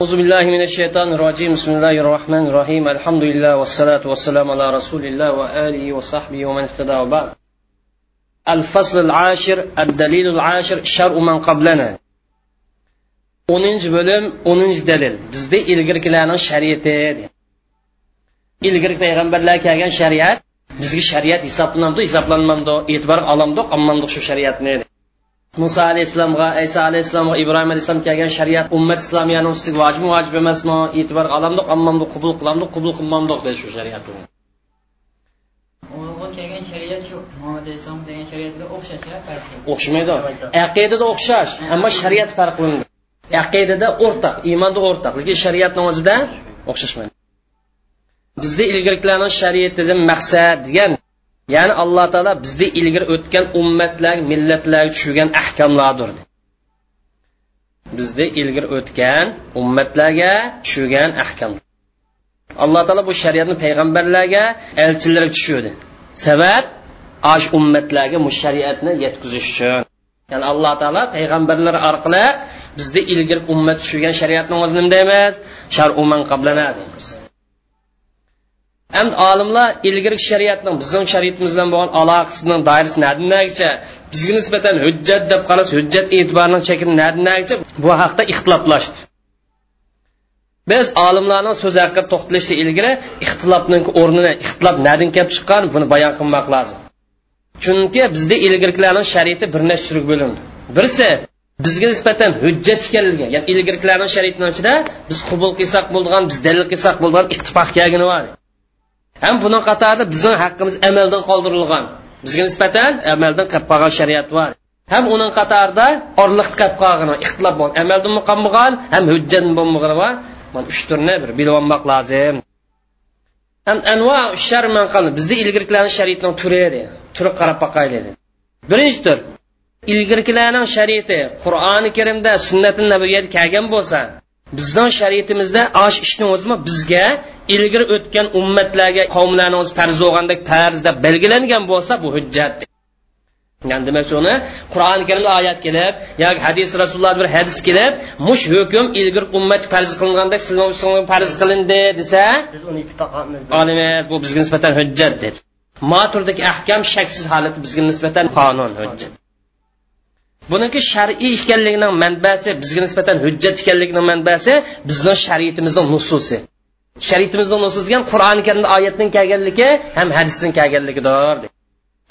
أعوذ بالله من الشيطان الرجيم بسم الله الرحمن الرحيم الحمد لله والصلاة والسلام على رسول الله وآله وصحبه ومن اهتدى وبعد الفصل العاشر الدليل العاشر شرع من قبلنا o'ninchi bo'lim o'ninchi dalil bizda ilgirkilarning shariati ilgirki payg'ambarlar kelgan shariat bizga shariat hisoblanamdi hisoblanmamdi e'tibor olamdi olmamdi shu shariatni muso alayhissalomga iso alayhissalomga ibrohim alayhissalom kelgan shariat ummat islomiyani ustiga vojibmi vojib emasmi? E'tibor olamdi olmamdi qabul qilamdi qabul qilmamdiq dedi shu shariat kelgan shariat shu Muhammad alayhissalom degan shariatga o'xshash o'xshamaydi. Aqidada o'xshash ammo shariat farqlandi aqidada o'rtaq iymonda o'rtaq lekin shariatni o'zida o'xshashmaydi. Bizda ilgirkilarning shariatidan maqsad degan ya'ni alloh taolo bizni ilgari o'tgan ummatlar millatlarga tushirgan ahkomlardir bizni ilgari o'tgan ummatlarga tushirgan ahkam. Alloh taolo bu shariatni payg'ambarlarga elchilarga tushirdi. Sabab osh ummatlarga bu shariatni yetkazish uchun. Ya'ni alloh taolo payg'ambarlar orqali bizni ilgari ummat tushirgan shariatni o'zi nima deymiz sharuman qablana deymiz endi olimlar ilgari shariatning bizning shariatimiz bilan bo'lgan aloqasining doirasi nadinagicha bizga nisbatan hujjat deb qarasa hujjat e'tiborining chekini nadinagicha bu haqda ixtiloflashdi biz olimlarning so'zi haqida to'xtalishdan ilgari ixtilofning o'rnini ixtilof nadin kelib chiqqan buni bayon qilmoq lozim. Chunki bizda ilgirkilarning shariati bir nechta turga bo'lindi. Birisi bizga nisbatan hujjat ekanligi ya'ni ilgirkilarning shariatini ichida biz qabul qilsak bo'ladigan biz dalil qilsak bo'ladigan ittifoq kelgani bor. Ham buning qatorida bizning haqqimiz amaldan qoldirilgan. Bizga nisbatan amaldan qolib qolgan shariat bor. Ham uning qatorida orliq qolib qolgan ixtilof bor amaldan qolmagan ham hujjat bo'lmagan bor. Mana uch turni bir bilib olmoq lozim. Ham anvo sharman qildi. Bizda ilgirkilarning shariatining turi edi. Turi qarab boqaylik birinchi tur. Ilgirkilarning shariati qur'oni karimda sunnati nabiyada kelgan bo'lsa bizning shariatimizda osh ishni o'zimi? Bizga. Ilgari o'tgan ummatlarga qavmlarni o'zi farz bo'lgandek farz deb belgilangan bo'lsa bu hujjat yani demak uni qur'oni karimda oyat kelib yoki hadis rasululloh bir hadis kelib mush hukm ilgari ummat farz qilingandek sizlar farz qilindi desa biz uni olamiz bu bizga nisbatan hujjat dedi. Ma turdagi ahkam shaksiz holati bizga nisbatan qonun hujjat buniki shar'iy ekanligining manbasi bizga nisbatan hujjat ekanligining manbasi bizning shariatimizning nususi. Shariatimizning nususi degan qur'oni karimda oyatning kelganligi ham hadisning kelganligidir.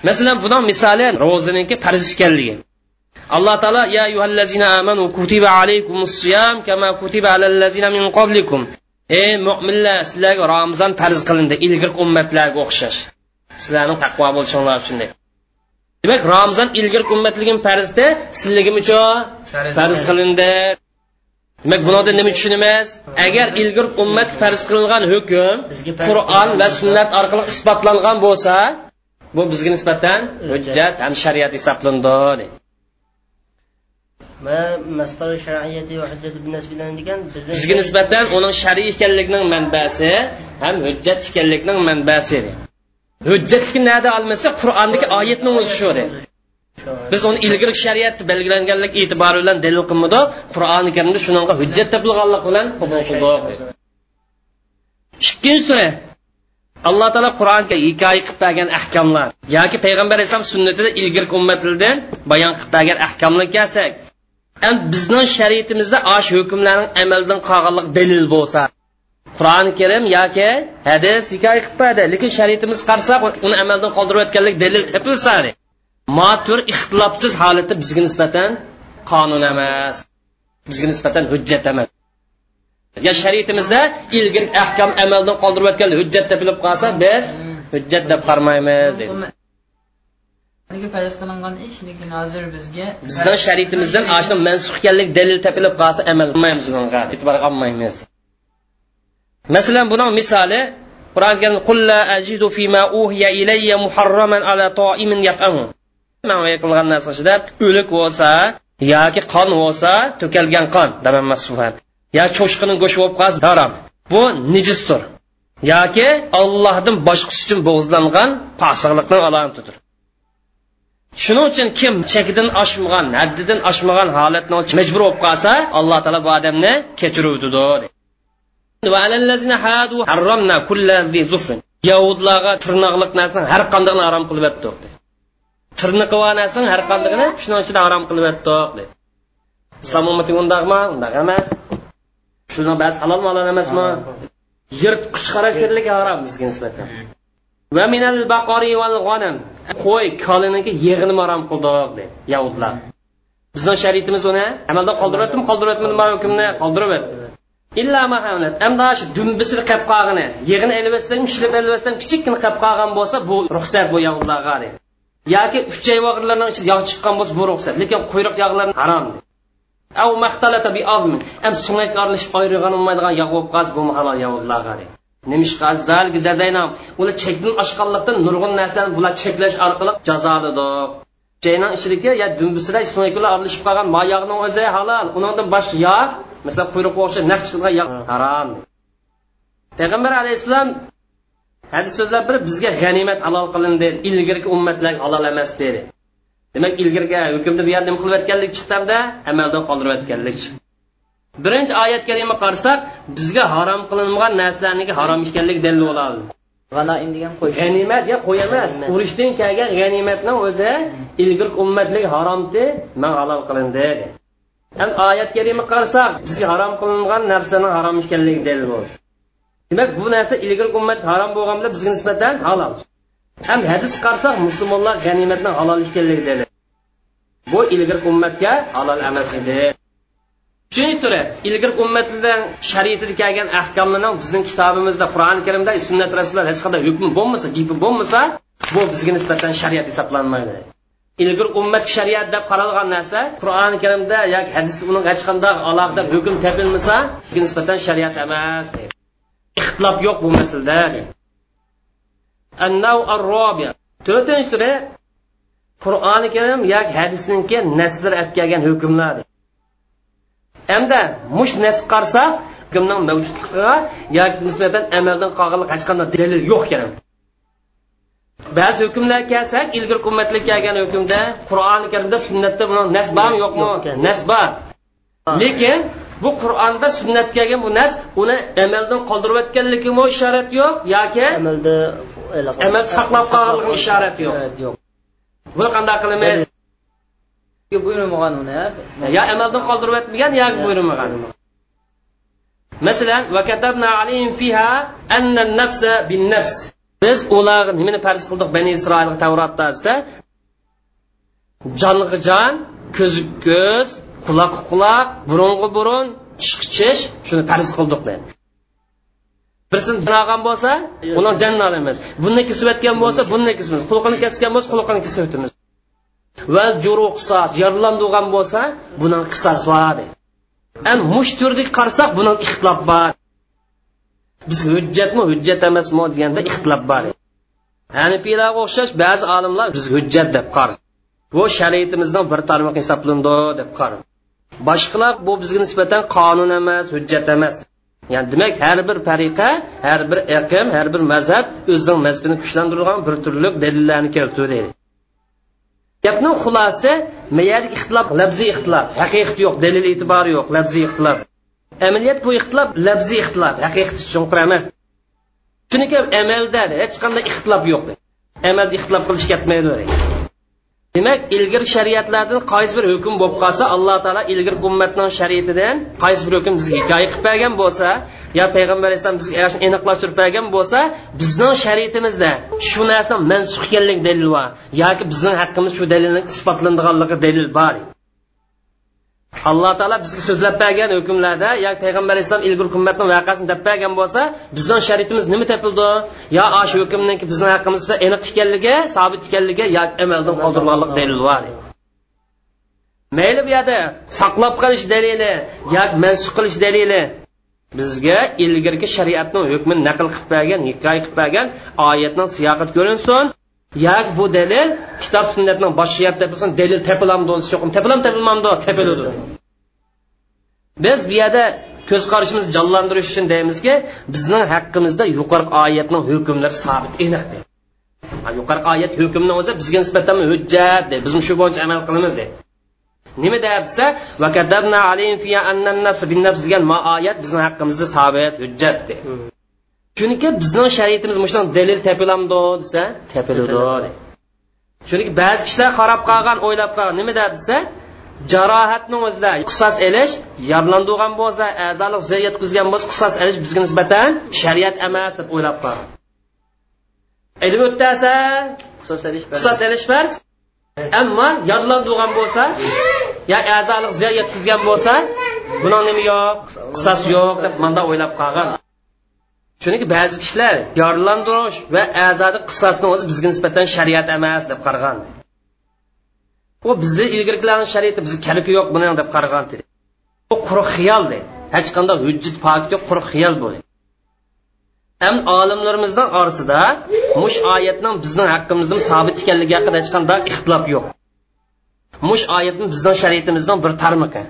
Masalan buning misoli ro'ziniki farz ekanligi. Alloh taolo ya ayyuhallazina amanu kutiba alaykumus siyam kama kutiba alallazina min qablikum. Ey mo'minlar sizlarga ramazon farz qilindi ilgirki ummatlarga o'xshash. Sizlarning taqvo bo'lishinglar uchun deb. Demak ramazon ilgirki ummatligim farzda sizligim uchun farz qilindi demak bunodan nima tushunamiz? Agar ilgir ummat farz qilingan hukm qur'on va sunnat orqali isbotlangan bo'lsa bu bizga nisbatan hujjat ham shariat hisoblandi bizga nisbatan uning shar'iy ekanligining manbasi ham hujjat ekanligining manbasi hujjatni nada olmasa qur'ondagi oyatni o'zi. Shu biz uni ilgari shariat belgilanganlik e'tibori bilan dalil qilmadi. Qur'oni karimda shunaqa hujjat topilganlik bilan qabul qildik ikkinchi sura. Alloh taolo qur'onga hikoya qilib bergan ahkomlar yoki payg'ambar alayhisalom sunnatida ilgari ummatlardan bayon qilib bergan ahkomlar kelsak bizning shariatimizda osh hukmlarning amaldan qolganlik dalil bo'lsa qur'oni karim yoki hadis hikoya qilib berdi lekin shariatimiz qarasak uni amaldan qoldirayotganlik dalil topilsa motur ixtilofsiz holati bizga nisbatan qonun emas. Bizga nisbatan hujjat emas. Ya shariatimizda ilgari ahkam amaldan qoldirayotgan hujjat topilib qolsa biz hujjat deb qaramaymiz deydi farz qilingan ish lekin hozir bizga bizdan shariatimizdan ashuni mansux ekanlik dalil topilib qolsa amal qilmaymiz unga e'tibor olmaymiz masalan buning misoli qur'oni karim qul la ajidu fima uhiya ilayya muharraman ala ta'imin yat'amu. Man qilgan narsa ichida o'lik bo'lsa yoki qon bo'lsa to'kalgan qon damanmasufan yo cho'shqining go'shti bo'lib qolsa harom. Bu nijisdir. Yoki ollohdan boshqasi uchun bo'g'izlangan posiqlikning alomatidir shuning uchun kim chekidan oshmagan haddidan oshmagan holatni majbur bo'lib qolsa alloh taolo bu odamni kechiruvdi yahudlarga tirnoqliq narsani har qanday harom qilib yotdiq tirniqi bor narsani har qandaygini shuning ichida harom qilib yotdiq dedi. Islom ummati undaqmi? Undaq emas. Shuni ba'zi halol malol emasmi? Yirtqich xarakterlik harom bizga nisbatan. Va minal baqori val g'onam qo'y koliniki yig'ini harom qildiq dedi yahudlar. Bizni shariatimiz uni amalda qoldiryaptimi qoldiryaptimi hukmni qoldirib illa mahamlat amdash dumbisini qilib qolgani yig'ini ilib olsang ushlab ilib olsang kichikkina qilib qolgan bo'lsa bu ruxsat bu yog'larga yoki uchay vog'irlarning ichida yog' chiqqan bo'lsa bu ruxsat. Lekin quyruq yog'lar harom. Av maxtalata bi azmin. Am sunak aralashib ayrigan olmaydigan yog' bo'lib qolsa bu halol yog'larga nimishqa zalgi jazayna ular chekdan oshganlikdan nurg'un narsani bular cheklash orqali jazoladi jaynon ichidagi ya dumbisida sunaklar aralashib qolgan mayog'ning o'zi halol. Undan boshqa yog' masalan quyruqqa o'xshab naq chiqadigan yog' harom payg'ambar alayhissalom hadis so'zlar biri bizga g'animat halol qilindi ilgirgi ummatlar halol emas dedi. Demak ilgirgi hukmni bu yerda nima qilib o'tganlik chiqdida amaldan qoldirib o'tganlik birinchi oyat kalima qarasak bizga harom qilinmagan narsalarniki harom ekanligi dalil bo'ladi degan qo'y. G'animat ya qo'y emas urushdan kelgan g'animatni o'zi ilgir ummatlik haromdi man halol qilindi ham oyat kalima qarasak bizga harom qilingan narsani harom ekanligi dalil bo'ldi demak bu narsa ilgari ummat harom bo'lgan bilan bizga nisbatan halol. Ham hadis qarasak musulmonlar g'animatni halol ekanligi dalil bu ilgari ummatga halol emas edi. Uchinchi turi ilgir ummatlardan shariatida kelgan ahkomlarni bizning kitobimizda qur'oni karimda sunnat rasullar hech qanday hukmi bo'lmasa gapi bo'lmasa bu bizga nisbatan shariat hisoblanmaydi. Ilgir ummat shariat deb qaralgan narsa qur'oni karimda yoki hadisda uning hech qanday alohida hukm topilmasa nisbatan shariat emas ixtilof yo'q bu masalada to'rtinchi turi qur'oni karim yoki hadisniki nasr atkagan hukmlar hamda mush nas qarsa hukmning mavjudligiga yoki nisbatan amaldan qolganlik hech qanday dalil yo'q kerak ba'zi hukmlar kelsak ilgir ummatlik kelgan hukmda qur'oni karimda sunnatda buni nas bormi yo'qmi? nas bor lekin bu qur'onda sunnat kelgan bu nas uni amaldan qoldirib o'tganligimi ishorat yo'q yoki amalda amal saqlab qolganligi ishorat yo'q. buni qanday qilamiz? Buyurmagan uni yo amaldan qoldirib o'tmagan yoki buyurmagan masalan biz ularga nimani farz qildik bani isroilga tavrotda desa jonga jon ko'z ko'z quloq quloq burunga burun tish chish shuni farz qildik deydi birsini olgan bo'lsa uni jannat emas. Buni kesib o'tgan bo'lsa buni kesamiz quloqini kesgan bo'lsa quloqini kesib o'tamiz va juru qisos yaralandigan bo'lsa buni qisos bor ham mush turdik qarasak buni ixtilof bor. Biz hujjatmi hujjat emasmi deganda ixtilof bor hanifiylarga o'xshash ba'zi olimlar biz hujjat deb qara bu shariatimizdan bir tarmoq hisoblandi deb qara boshqalar bu bizga nisbatan qonun emas hujjat emas. Ya'ni demak har bir tariqa har bir iqim har bir mazhab o'zining mazhabini kuchlantirgan bir turli dalillarni keltirdi gapni xulosasi mayalik ixtilof labziy ixtilof. Haqiqat yo'q dalil e'tibori yo'q labziy ixtilof. Amaliyat bu ixtilof labziy ixtilof haqiqati chunqur emas. Chunki amalda hech qanday ixtilof yo'q amalda ixtilof qilish ketmaydi demak ilgir shariatlardan qaysi bir hukm bo'lib qolsa alloh taolo ilgir ummatning shariatidan qaysi bir hukm bizga hikoya qilib bergan bo'lsa yo payg'ambar alayhissalom bizga aniqlashtirib bergan bo'lsa bizning shariatimizda shu narsa mansuh ekanligi dalil bor yoki bizning haqqimiz shu dalilni isbotlanganligi dalil bor. Alloh taolo bizga so'zlab bergan hukmlarda yoki payg'ambar alayhissalom ilgir ummatni voqeasini deb bergan bo'lsa bizning sharitimiz nima topildi? Yo shu hukmniki bizni haqqimizda aniq ekanligi sobit ekanligi yoki amaldan qoldirganlik dalil bor mayli bu yerda saqlab qolish dalili yoki mansub qilish dalili. Bizga ilgirgi shariatni hukmini naql qilib bergan hikoya qilib bergan oyatning siyoqati ko'rinsin. Yoki bu dalil kitob sunnatning boshqa yerda bo'lsa dalil topilamdi yo'qmi tepilam tepilmamdi tepiludi biz bu yerda ko'z qarashimizni jonlantirish uchun deymizki bizning haqqimizda yuqori oyatning hukmlari sobit aniq yuqorgi oyat hukmni o'zi bizga nisbatan hujjat deydi biz shu bo'yicha amal qilamiz deydi nima deyapti desa degan ma oyat bizning haqqimizda sabit hujjat deydi chunki bizning shariatimiz shu dalil tepilamdi desa tepiladi chunki ba'zi kishilar qarab qolgan o'ylab qolgan nima deyapti desa jarohatni o'zida qisos elish yodlandirgan bo'lsa a'zolik ziyon yetkazgan bo'lsa qisos elish bizga nisbatan shariat emas deb o'ylab qolgan ilm o'tasan qisos elish farz. ammo yodlandirgan bo'lsa yo a'zolik ziyon yetkazgan bo'lsa buni nima yo'q? Qisos yo'q deb manda o'ylab qolgan chunki ba'zi kishilar yorlandirish va a'zodi qissasini o'zi bizga nisbatan shariat emas deb qaragan. U bizni ilgirgilarni shariati bizni kaliki yo'q buni deb qaragan bu quruq xiyol hech qanday hujjat pokit yo'q quruq xiyol bu ham olimlarimizning orasida mush oyatning bizning haqqimizda sobit ekanligi haqida hech qanday ixtilof yo'q. Mush oyatni bizning shariatimizdan bir tarmiqi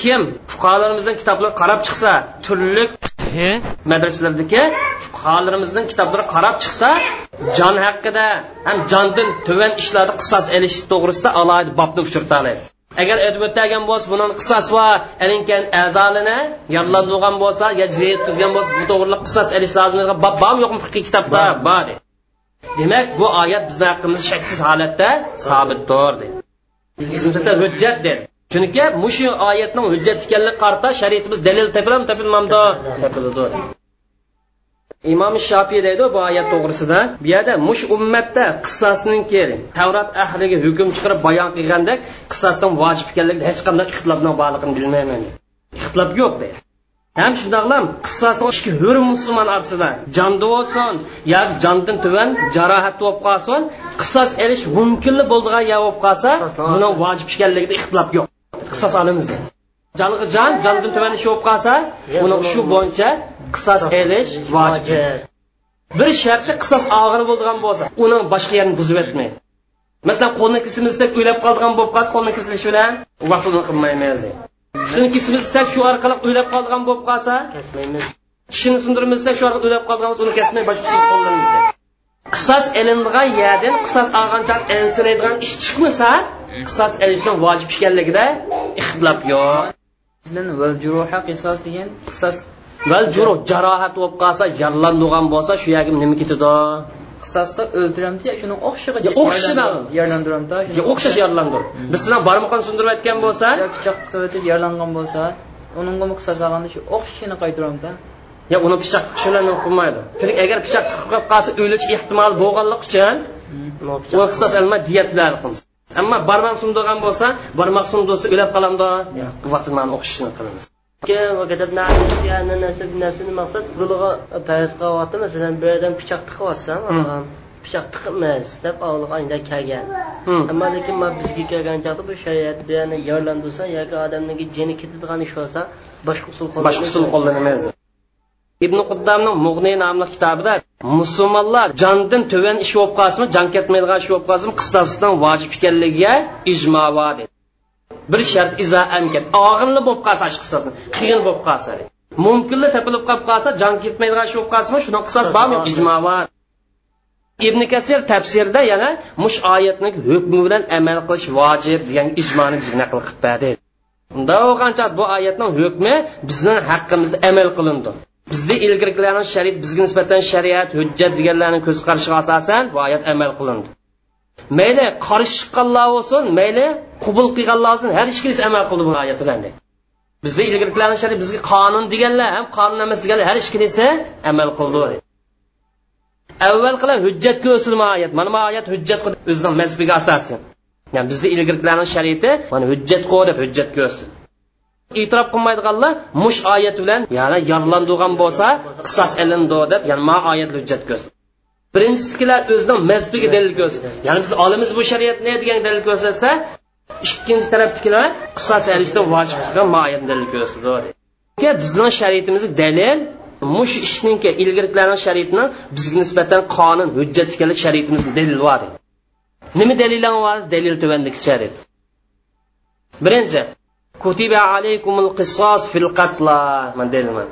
kim fuqarolarimizdan kitoblar qarab chiqsa turli madrasalardagi fuqarolarimizning kitoblari qarab chiqsa jon haqida ham jondan tuvan ishlarni qisos elish to'g'risida alohida bobni uchirtadi. Agar o'tib o'tgan bo'lsa buni qisos va ilingan a'zolini yodlantirgan bo'lsa yo yetkazgan bo'lsa bu to'g'rida qisos elish lozim bob bormi yo'qmi fiqiy kitobda? Bor demak bu oyat bizni haqqimizda shaksiz holatda sobitdir hujjat dedi chunki mushu oyatning hujjat ekanligi qarta shariatimiz dalil tepilam tepilmamdi tepiladi imom shofiy deydi bu oyat to'g'risida. Bu yerda mush ummatda qissosninki tavrat ahliga hukm chiqarib bayon qilgandek qissosdan vojib ekanligida hech qanday ixtilofning borligini bilmayman. Ixtilof yo'q deydi ham shundoqlam qissasni ikki hur musulmon orasida jonda bo'lsin yoki jondan tuvan jarohat bo'lib qolsin qissos elish mumkinli bo'ldigan yo bo'lib qolsa buni vojib ekanligida ixtilof yo'q qissos olamiz deydi jonga jon jondan tuvan ish bo'lib qolsa uni shu bo'yicha qisos elish vojib. Bir shartli qisos og'ir bo'ladigan bo'lsa uni boshqa yerini buzib o'tmaydi masalan qo'lni kesilsak o'ylab qoldigan bo'lib qolsa qo'lni kesilishi bilan vaqtini qilmaymiz deydi. Tishini kesilsak shu orqali o'ylab qoldigan bo'lib qolsa kesmaymiz. tishini sindirmasak shu orqali o'ylab bo'lsa uni kesmay boshqa qo'llanamiz qisos ilindigan yerdan qisos olgancha ensilaydigan ish chiqmasa qisos ilishni vojib ekanligida ixtilof yo'q. Qisos degan qisos val juruh jarohat bo'lib qolsa yarlandigan bo'lsa shu yerga nima ketadi? Qisosda o'ldiramdi shuni o'xshiga o'xshidan yarlandiramda o'xshash yarlandir biz sizlar barmoqni sindirib aytgan bo'lsa pichoq tiqib o'tib yarlangan bo'lsa uningga qisos olganda shu o'xshashini qaytaramda yo uni pichoq tiqish bilan qilmaydi? Chunki agar pichoq tiqib qolsa o'lish ehtimoli bo'lganligi uchun hmm. u qisos alma diyatlar ammo barmoq sundigan bo'lsa barmoq sundisa o'lib qolamdi vaqtini o'qishni qilamiz. Maqsad bulig'i parz qilyapti masalan bir odam pichoq tiqib hmm. olsa pichoq tiqibmiz deb oldinda kelgan. Hmm. Ammo lekin man bizga kelgan chaqda bu shariat bilan yorlandirsa yoki odamniki jini ketadigan ish bo'lsa boshqa usul boshqa usul ibn quddamning mug'niy nomli kitobida musulmonlar jondan tuvan ish bo'lib qolsin jon ketmaydigan ish bo'lib qolsin qisosdan vojib ekanligiga ijmo bor dedi. Bir shart iza amkat og'irli bo'lib qolsa qissasi qiyin bo'lib qolsa mumkinli topilib qolib qolsa jon ketmaydigan ish bo'lib qolsinmi shuni qisas bormi? Ijmo bor. Ibn kasir tafsirda yana mush oyatni hukmi bilan amal qilish vojib degan ijmoni bizga naql qilib berdi. Unda bo'lgancha bu oyatning hukmi bizning haqqimizda amal qilindi. Bizda ilgirgilarning shariat bizga nisbatan shariat hujjat deganlarni ko'z qarashiga asosan bu oyat amal qilindi. Mayli qarshi chiqqanlar bo'lsin mayli qubul qilganlar bo'lsin har ikkalasi amal qildi bu oyat bilan bizni ilgirgilarni shariat bizga qonun deganlar ham qonun emas deganlar har ikkalasi amal qildi. Avval qilan hujjat ko'rsilma oyat? Mana bu oyat hujjat o'zining mazbiga asosan. Ya'ni bizni ilgirgilarni shariati mana hujjat qo'y deb hujjat ko'rsin e'tirof qilmaydiganlar mush oyat bilan ya'ni yorlandigan bo'lsa qisos ilindi deb ya'ni ma oyat hujjat ko'rsin birinchisikilar o'zining mazbiga dalil ko'rsatdi ya'ni biz olimiz bu shariatni degan dalil ko'rsatsa ikkinchi tarafdagilar qisos alishdan vojib chiqqan moyat dalil ko'rsatdi bizning shariatimiz dalil mush ishninki ilgiriklarning shariatini bizga nisbatan qonun hujjat ekanlik shariatimiz dalil bor nima dalillar bor? Dalil tuvandagi shariat. Birinchi kutiba alaykumul qisos fil qatla man dalilman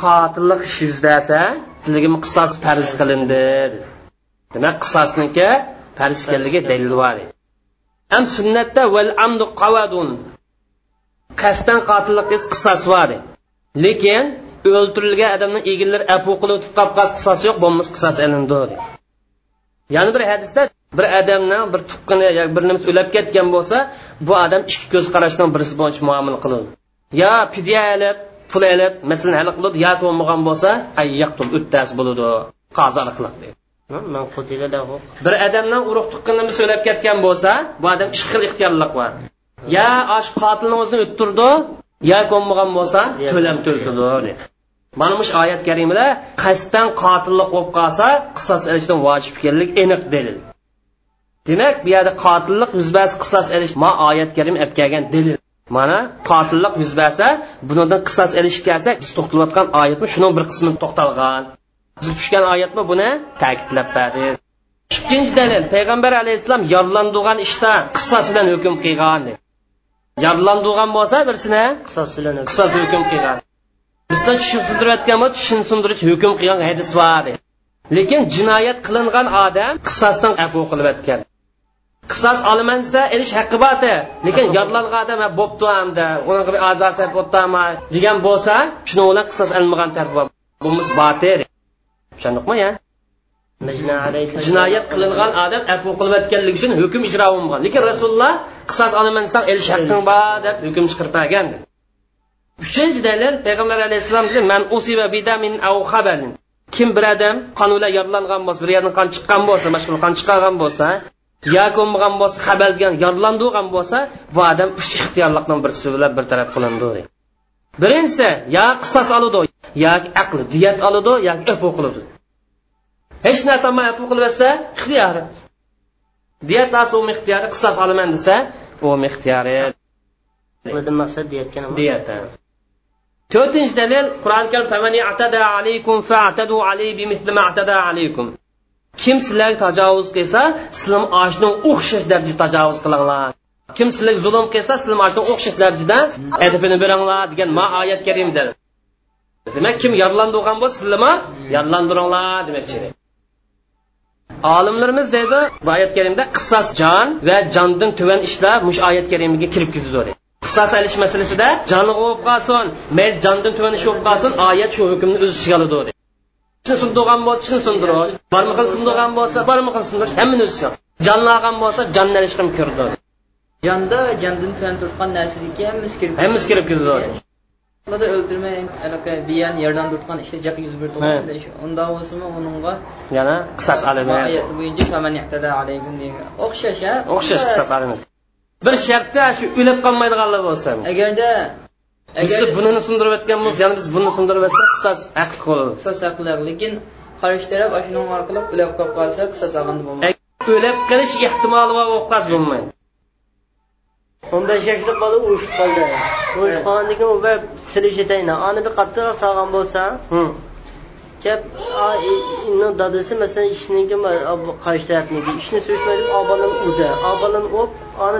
qotillik ish yuzlasa sizlarga qisos farz qilindi demak qisosniki farz ekanligi dalil bor ham sunnatda val amdu qavadun qasddan qotillik qiz qisos bor lekin o'ltirilgan odamni egillar apu qilib o'tib qolib qolsa qisos yo'q bo'lmasa qisos ilindi yana bir hadisda bir odamni bir tuqqani yoki bir nimasi o'lab ketgan bo'lsa bu odam ikki ko'z qarashdan birisi bo'yicha muomala qiladi. Yo fidya olib pul olib masalan hal qiladi yoki bo'lmagan bo'lsa ayyaqtul o'ttas bo'ladi qozoriqliq deydi. Bir odamdan urug' tuqqanini so'lab ketgan bo'lsa bu odam ikki xil ixtiyorlik bor. Yo osh qotilni o'zini o'ttirdi yo ko'nmagan bo'lsa to'lam to'ltirdi mana shu oyat karimada qasddan qotillik bo'lib qolsa qisos ilishdan vojib ekanlik aniq dalil demak bu yerda qotillik yuz bersa qisos ilish ma oyat karim olib kelgan dalil mana qotillik yuz bersa bunidan qisos ilish kelsa biz to'xtalayotgan oyatmi shuni bir qismini to'xtalgan. Biz tushgan oyatmi buni ta'kidlab berdi ikkinchi dalil payg'ambar alayhissalom yorlandigan ishda qisos bilan hukm qilgan yorlandigan bo'lsa birsini qisos bilan qisos hukm qilgan. Bizdan tushni sundirayotgan bo'lsa tushni sundirish hukm qilgan hadis bor lekin jinoyat qilingan odam qisosdan afu qilib o'tgan qisos olaman desa ilish haqqi borda. Lekin yodlangan odam bo'pti hamda bir a'zosi bo'ptimi degan bo'lsa shuni bilan qisos olmagan taraf bor bumuz botir. Tushundikmi ya. Jinoyat qilingan odam afu qilib o'tganligi uchun hukm ijro bo'lmagan. Lekin rasululloh qisos olaman desang ilish haqqing bor deb hukm chiqirmagan uchinchi dalil payg'ambar alayhissalom man usiba bidamin aw kim bir odam qon bilan yodlangan bo'lsa bir yerdan qon chiqqan bo'lsa mashhur qon chiqargan bo'lsa yo ko'nmagan bo'lsa xabar degan yodlandigan bo'lsa bu odam uch ixtiyorlikdan birisi bilan bir taraf qilindi birinchisi yo qisos oladi yoki aqli diyat oladi yoki afu qiladi. Hech narsa olmay afu qilib yotsa ixtiyori. Diyat u ixtiyori qisos olaman desa u ixtiyori. Maqsad diyatga diyat to'rtinchi dalil qur'oni karim kim sizlarga tajovuz qilsa sizlar oshni o'xshash darajada tajovuz qilinglar. Kim sizlarga zulm qilsa sizlar oshni o'xshash darajada adabini beringlar degan ma oyat dedi demak kim yodlandirgan bo'lsa sizlarma yodlandiringlar demoqchi olimlarimiz deydi bu oyat karimda qissos jon va jondan tuvan ishlar mush oyat karimiga kirib ketadi. Qisos alish masalasida jonni bo'lib qolsin mayli jondan tuvan ish bo'lib qolsin oyat shu hukmni o'z ichiga oladi. Sundirgan bo'lsa chin sundirish barmi xil sundirgan bo'lsa barmi xil sundirish hammani o'z ichiga jonni olgan bo'lsa jonni alishga kirdi jonda jondan tuvan turgan narsadiki hammasi kirib hammasi kirib ketadi ularda o'ldirmay biyan yerdan turtgan ishda jaq yuz berdi unda bo'lsimi uningga yana qisos olimi oyat bo'yicha o'xshash o'xshash qisos olimi bir shartda shu o'lib qolmaydiganlar bo'lsa agarda biz bunini sundirib o'tgan bo'lsa yana biz buni sundirib o'tsak qisos haqli bo'ladi qisos haqli lekin qarshi taraf shuning orqali o'lib qolib qolsa qisos olganda bo'lmaydi. O'lib qolish ehtimoli bor bo'lib qolsa bo'lmaydi. Besh yoshli bola urushib qoldi. Urushib qolgandan keyin u bir silish etayni ani bir qattiq solgan bo'lsa gap dadasi masalan ishniki qarshi tarafniki ishni so'yishmaydi obolani urdi obolani urib ani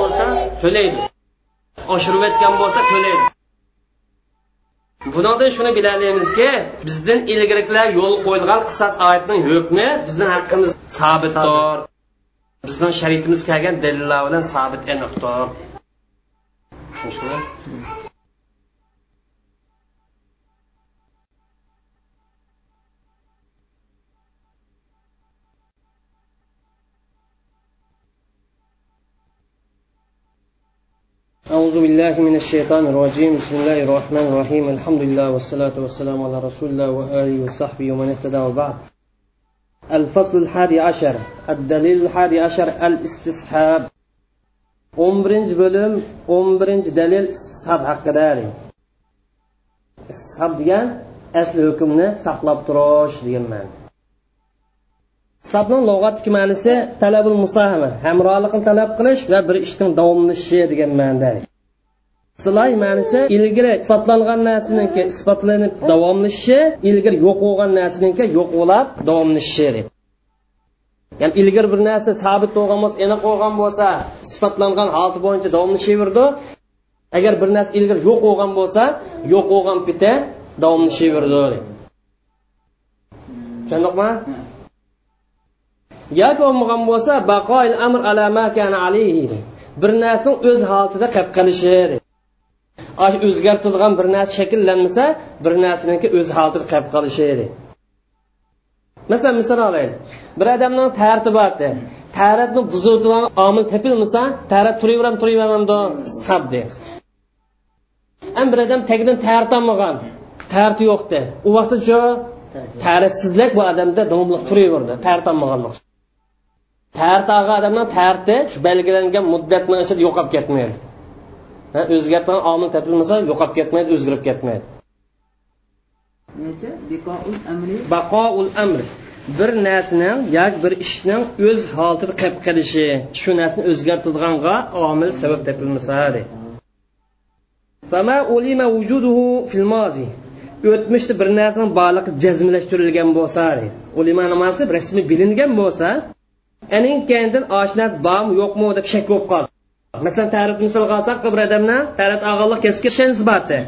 bo'lsa to'laydi oshirib aytgan bo'lsa to'laydi bunodan shuni bilalamizki bizdan ilgariklar yo'l qo'yilgan qisos oyatning hukmi bizni haqqimiz sabitdir. Bizning shariatimiz kelgan dalillar bilan sabit aniqdir أعوذ بالله من الشيطان الرجيم. بسم الله الرحمن الرحيم. الحمد لله والصلاة والسلام على رسول الله وآله وصحبه ومن اهتدى وبعد. الفصل الحادي عشر. الدليل الحادي عشر. الاستصحاب. 11 bölüm 11 dalil istishab haqida istishab degan asli hukmni saqlab turish degan ma'no sabning lug'atdagi ma'nosi talabul musahama hamrohlikni talab qilish va bir ishning davomlashishi degan ma'noda. Silay ma'nosi ilgari isbotlangan narsaniki isbotlanib davomlashishi ilgari yo'q bo'lgan narsaniki yo'q bo'lib davomlashishi ya'ni ilgari bir narsa sabit bo'lgan bo'lsa aniq bo'lgan bo'lsa isbotlangan holati bo'yicha davomlashaverdi agar bir narsa ilgari yo'q bo'lgan bo'lsa yo'q bo'lgan pita davomlashaverdi tushundikmi? Yoki bo'lmagan bo'lsa baqoil amr ala ma kana alayhi bir narsaning o'z holatida qilib qilishi o'zgartirilgan bir narsa shakllanmasa bir narsaniki o'z holatida qilib qolishi masalan misol olaylik. Bir odamning tartiboti taratni buzuvchilan omil topilmasa tarat turaveram turaveramdi sabdi ham bir odam tagidan tartolmagan tarti yo'qdi u vaqtda shu bu odamda davomli turaverdi tartolmaganlik tarti olgan odamning tarti shu belgilangan muddatni ichida yo'qolib ketmaydi. O'zgartirgan omil topilmasa yo'qolib ketmaydi o'zgarib ketmaydi. Baqoul amri. Bir narsaning yoki bir ishning o'z holatida qolib qolishi shu narsani o'zgartirganga omil sabab topilmasa o'tmishda bir narsaning borligi jazmlashtirilgan bo'lsa ulima nimasi rasmiy bilingan bo'lsa aning kendin oshnasi bormi yo'qmi deb shak bo'lib qoldi. Masalan tarif misolga olsak bir odamni tarif og'anlik keskin shansibati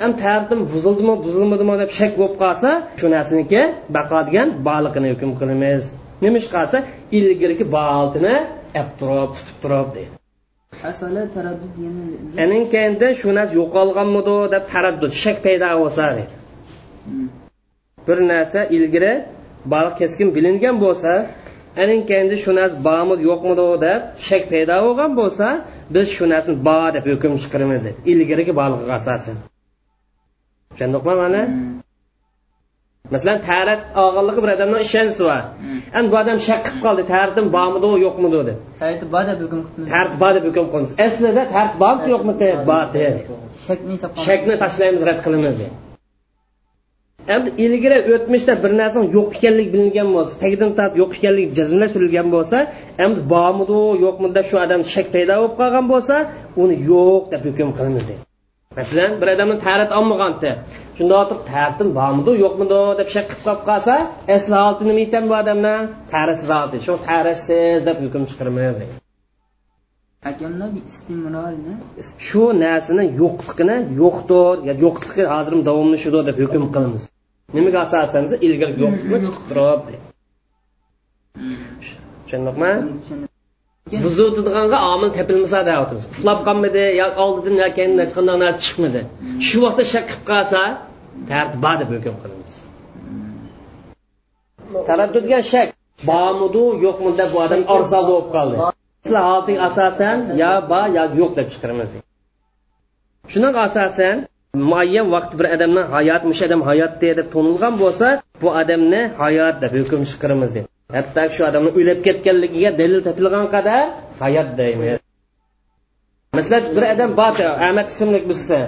ham tartim buzildimi buzilmadimi deb shak bo'lib qolsa shu narsaniki baqo degan borligini hukm qilamiz. Nima ish qilsa ilgirgi boltini ap turib tutib turib deydi. Aning keyinda shu narsa yo'qolganmidi deb taraddud shak paydo bo'lsa deydi. Bir narsa ilgari baliq keskin bilingan bo'lsa aning keyinda shu narsa bormidi yo'qmidi deb shak paydo bo'lgan bo'lsa biz shu narsani bor deb hukm chiqaramiz deydi ilgarigi baliqqa asosan tushundikmi mana masalan tarat og'irligi bir odamni ishonchi bor. Endi bu odam shak qilib qoldi taratim bormidi yo'qmidi deb. Tartib bor deb hukm qilamiz tartib bor deb hukm qilamiz. Aslida tartib bormi yo'qmi bor shakni tashlaymiz rad qilamiz endi ilgari o'tmishda bir narsani yo'q ekanligi bilingan bo'lsa tagidan tortib yo'q ekanligi jazmlashtirilgan bo'lsa endi bormidi yo'qmi deb shu odam shak paydo bo'lib qolgan bo'lsa uni yo'q deb hukm qilamiz deydi masalan bir odamni tarat olmagandi shunda o'tirib taratim bormidi yo'qmidi deb shak qilib qolib qolsa asli holati nima ekan bu odamni tarasiz holati shu tarasiz deb hukm chiqaramiz shu narsani yo'qligini yo'qdir yo'qligi hozir davomlashudir deb hukm qilamiz nimaga asosan ilgari yo'qlikni chiqib turib. Tushundikmi buzuvdiganga omil topilmasa deyapmiz uxlab qolmadi yo oldidan yo keyindan hech qanday narsa chiqmadi. Shu vaqtda shak qilib qolsa tartib bor deb hukm qilamiz taraddudga shak. Bormidu yo'qmi deb bu odam orsal bo'lib qoldi. Holatga asosan yo bor yo yo'q deb chiqaramiz shunga asosan muayyan vaqt bir odamni hayot mush odam hayotda deb to'nilgan bo'lsa bu odamni hayot deb hukm chiqaramiz deb. Hatto shu odamni o'lib ketganligiga dalil topilgan qadar hayot deymiz. Masalan bir odam bor ahmad ismli bo'lsa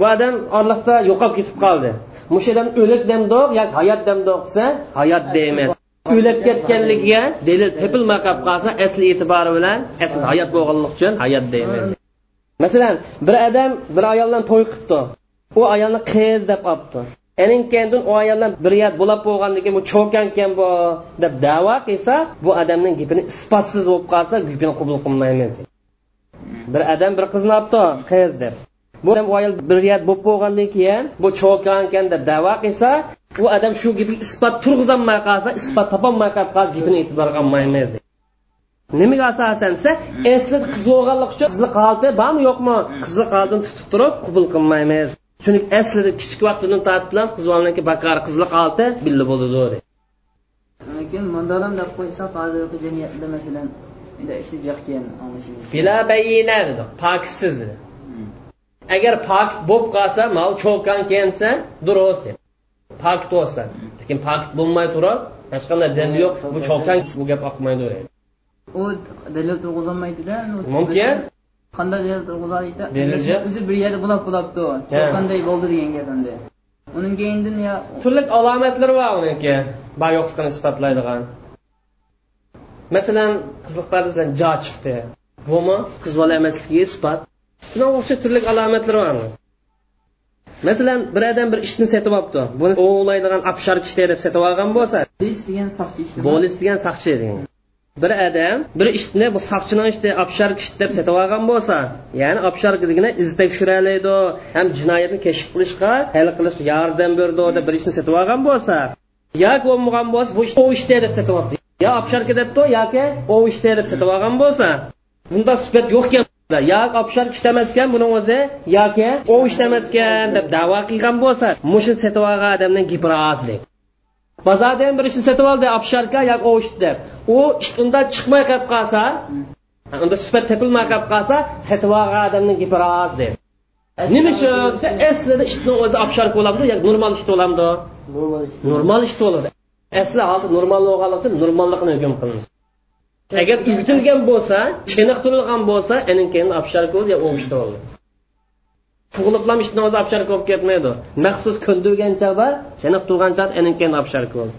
bu odam orliqda yo'qolib ketib qoldi. Mush odam o'lik demdoq yoki hayot demdoq desa hayot deymiz. O'lib ketganligiga dalil topilmay qolib qolsa asli e'tibori bilan asli hayot bo'lganligi uchun hayot deymiz. Masalan bir odam bir ayoldan to'y qilibdi. U ayolni qiz deb olibdi aning keyin u ayoldan bir yat bo'lib bo'lgandan keyin bu cho'kankan bu deb davo qilsa bu odamning gapini isbotsiz bo'lib qolsa gapini qabul qilmaymiz bir odam bir qizni olibdi qiz deb. Bu ayol bir yat bo'lib bo'lgandan keyin bu cho'kankan deb davo qilsa u odam shu gapga isbot turg'izolmay qolsa isbot topolmay qolib qolsa gapini e'tiborga olmaymiz nimaga asosan desa esli qiz bo'lganlik uchun qizlik holati bormi yo'qmi qizlik holatini tutib turib qabul qilmaymiz. Chunki aslida kichik vaqtidan tortib bilan qiz bolaniki bakar qizlik holati billa bo'ladi lekin mundolam deb qo'ysak hozirgi jamiyatda masalan bila bayina dedi pokissiz dedi. Agar pok bo'lib qolsa mal cho'kan kelsa durust pok bo'lsa. Lekin pok bo'lmay turib hech qanday dalil yo'q bu cho'kan bu gap oqmaydi u dalil turg'izolmaydida mumkin qanday dalil turg'izolmaydi o'zi bir yerda bulab bulabdi. Qanday bo'ldi degan gap endi. Uning keyindan yo turli alomatlari bor uniki. Bor yo'qligini isbotlaydigan masalan qizliqlardan jo chiqdi. Bumi qiz bola emasligiga isbot shunga o'xshash turli alomatlar bor masalan bir odam bir ishni setib olibdi. Buni o'g'laydigan apshar kishi deb setib olgan bo'lsa bolis degan soqchi ish bolis degan soqchi degan bir odam bir ishni bu soqchini ishni obshar kishi deb sotib olgan bo'lsa ya'ni obsharligini iz tekshiralaydi ham jinoyatni kashf qilishga hal qilishga yordam berdi deb bir ishni sotib olgan bo'lsa yoki bo'lmagan bo'lsa bu o ishda deb sotyapti. Yo obsharka debdi yoki o ishda deb sotib olgan bo'lsa bunda sifat yo'q ekan obshar kishi ishlamas ekan buni o'zi yoki o ishlamas ekan deb davo qilgan bo'lsa mushu sotib olgan odamning gapi rostlik bozordan bir ishni sotib oldi obsharka yoki o ish deb. U unda chiqmay qolib qolsa unda sifat topilmay qolib qolsa sotib olgan odamning gapi rost deb. Nima uchun? aslida ishni o'zi obsharka bo'lamidi yoki normal ish bo'lamidi normal ish. Bo'ladi asli holda normal bo'lganligi uchun normallikni hukm qilamiz. Agar uyitilgan bo'lsa chiniqtirilgan bo'lsa keyin obsharka yo o'mishda bo'ldi tug'iliblam ishni o'zi obsharka bo'lib ketmaydi. Maxsus ko'ndirgan chog'da chiniq turgan chog'da anin keyin obsharka bo'ldi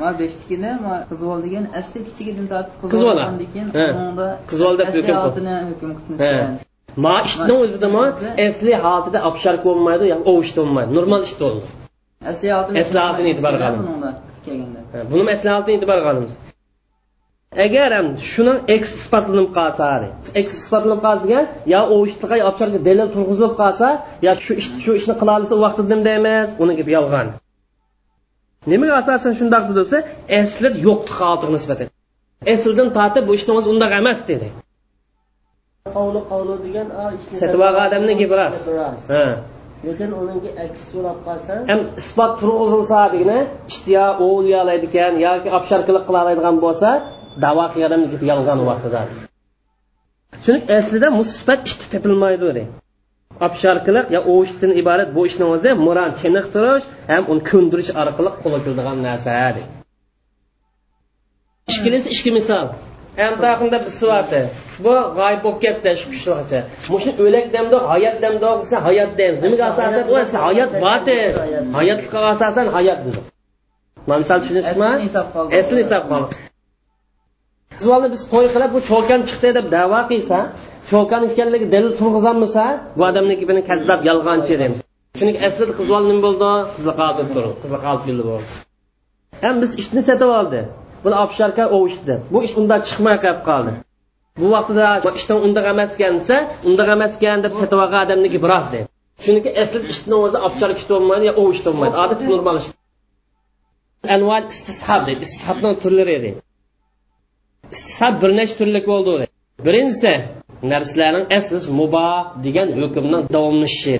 ma beshtikida ma qizvol degan asli kichigidan tortib qizvola keyin qizvol deb hukm hukm qilib ma ishni o'zidami asli holatida obsharka bo'lmaydi yo o'vishda bo'lmaydi normal ishda bo'ldi asli holatini e'tibor qilamiz. Buni maslahatni e'tibor qilamiz agar ham shuni eks isbotlanib qolsa eks isbotlanib qolsa degan yo u ishga obsharga dalil turg'izilib qolsa yo shu ish shu ishni qila olsa u vaqtida nima deymiz? Uni gapi yolg'on. Nimaga asosan shundoq desa asli yo'qni holatiga nisbatan asldan tortib bu ishni o'zi undoq emas dedi. Qovli qovli degan sotib olgan odamni gapi rost lekin uniki aksi so'rab qolsa? Ham isbot turg'izilsa degani ishtiyo o'g'il ekan yoki obsharkilik qila oladigan bo'lsa davo qilgan yolg'on vaqtida chunki aslida musbat ishni topilmaydi obsharkilik yo o'shdan iborat bu ishni o'zi muran chiniqtirish ham uni ko'ndirish orqali qo'lga keladigan narsa ishkilisi ishki misol Əmtaqında bir sıfatı. Bu g'oyib bo'lib ketdi shu qishloqcha. Mushni o'lak damda hayot damda bo'lsa hayot deymiz. Nimaga asosan u asli hayot botil. Hayotga asosan hayot dedi. Mana misol tushunishmi? Asli hisob qoldi. Savolni biz to'y qilib bu cho'kan chiqdi deb da'vo qilsa, cho'kan ekanligi dalil turg'izolmasa, bu odamniki buni kazzab yolg'onchi deymiz. Chunki aslida qizol nima bo'ldi? Qizliqolib turdi. Qizliqolib bo'ldi. Ham biz ishni sotib oldi. buni obsharka ovishdi bu ish undan chiqmay qolib qoldi bu vaqtida ishdan undaq emas ekan desa undaq emas ekan deb sotib olgan odamniki biroz deydi chunki asli ishni o'zi obchar kitolmaydi yo ovish bo'lmaydi odatda normal ish anval istishab deydi istishobni turlari deydi sab bir necha turlik bo'ldi birinchisi narsalarning asli muboh degan hukmning davomlashishi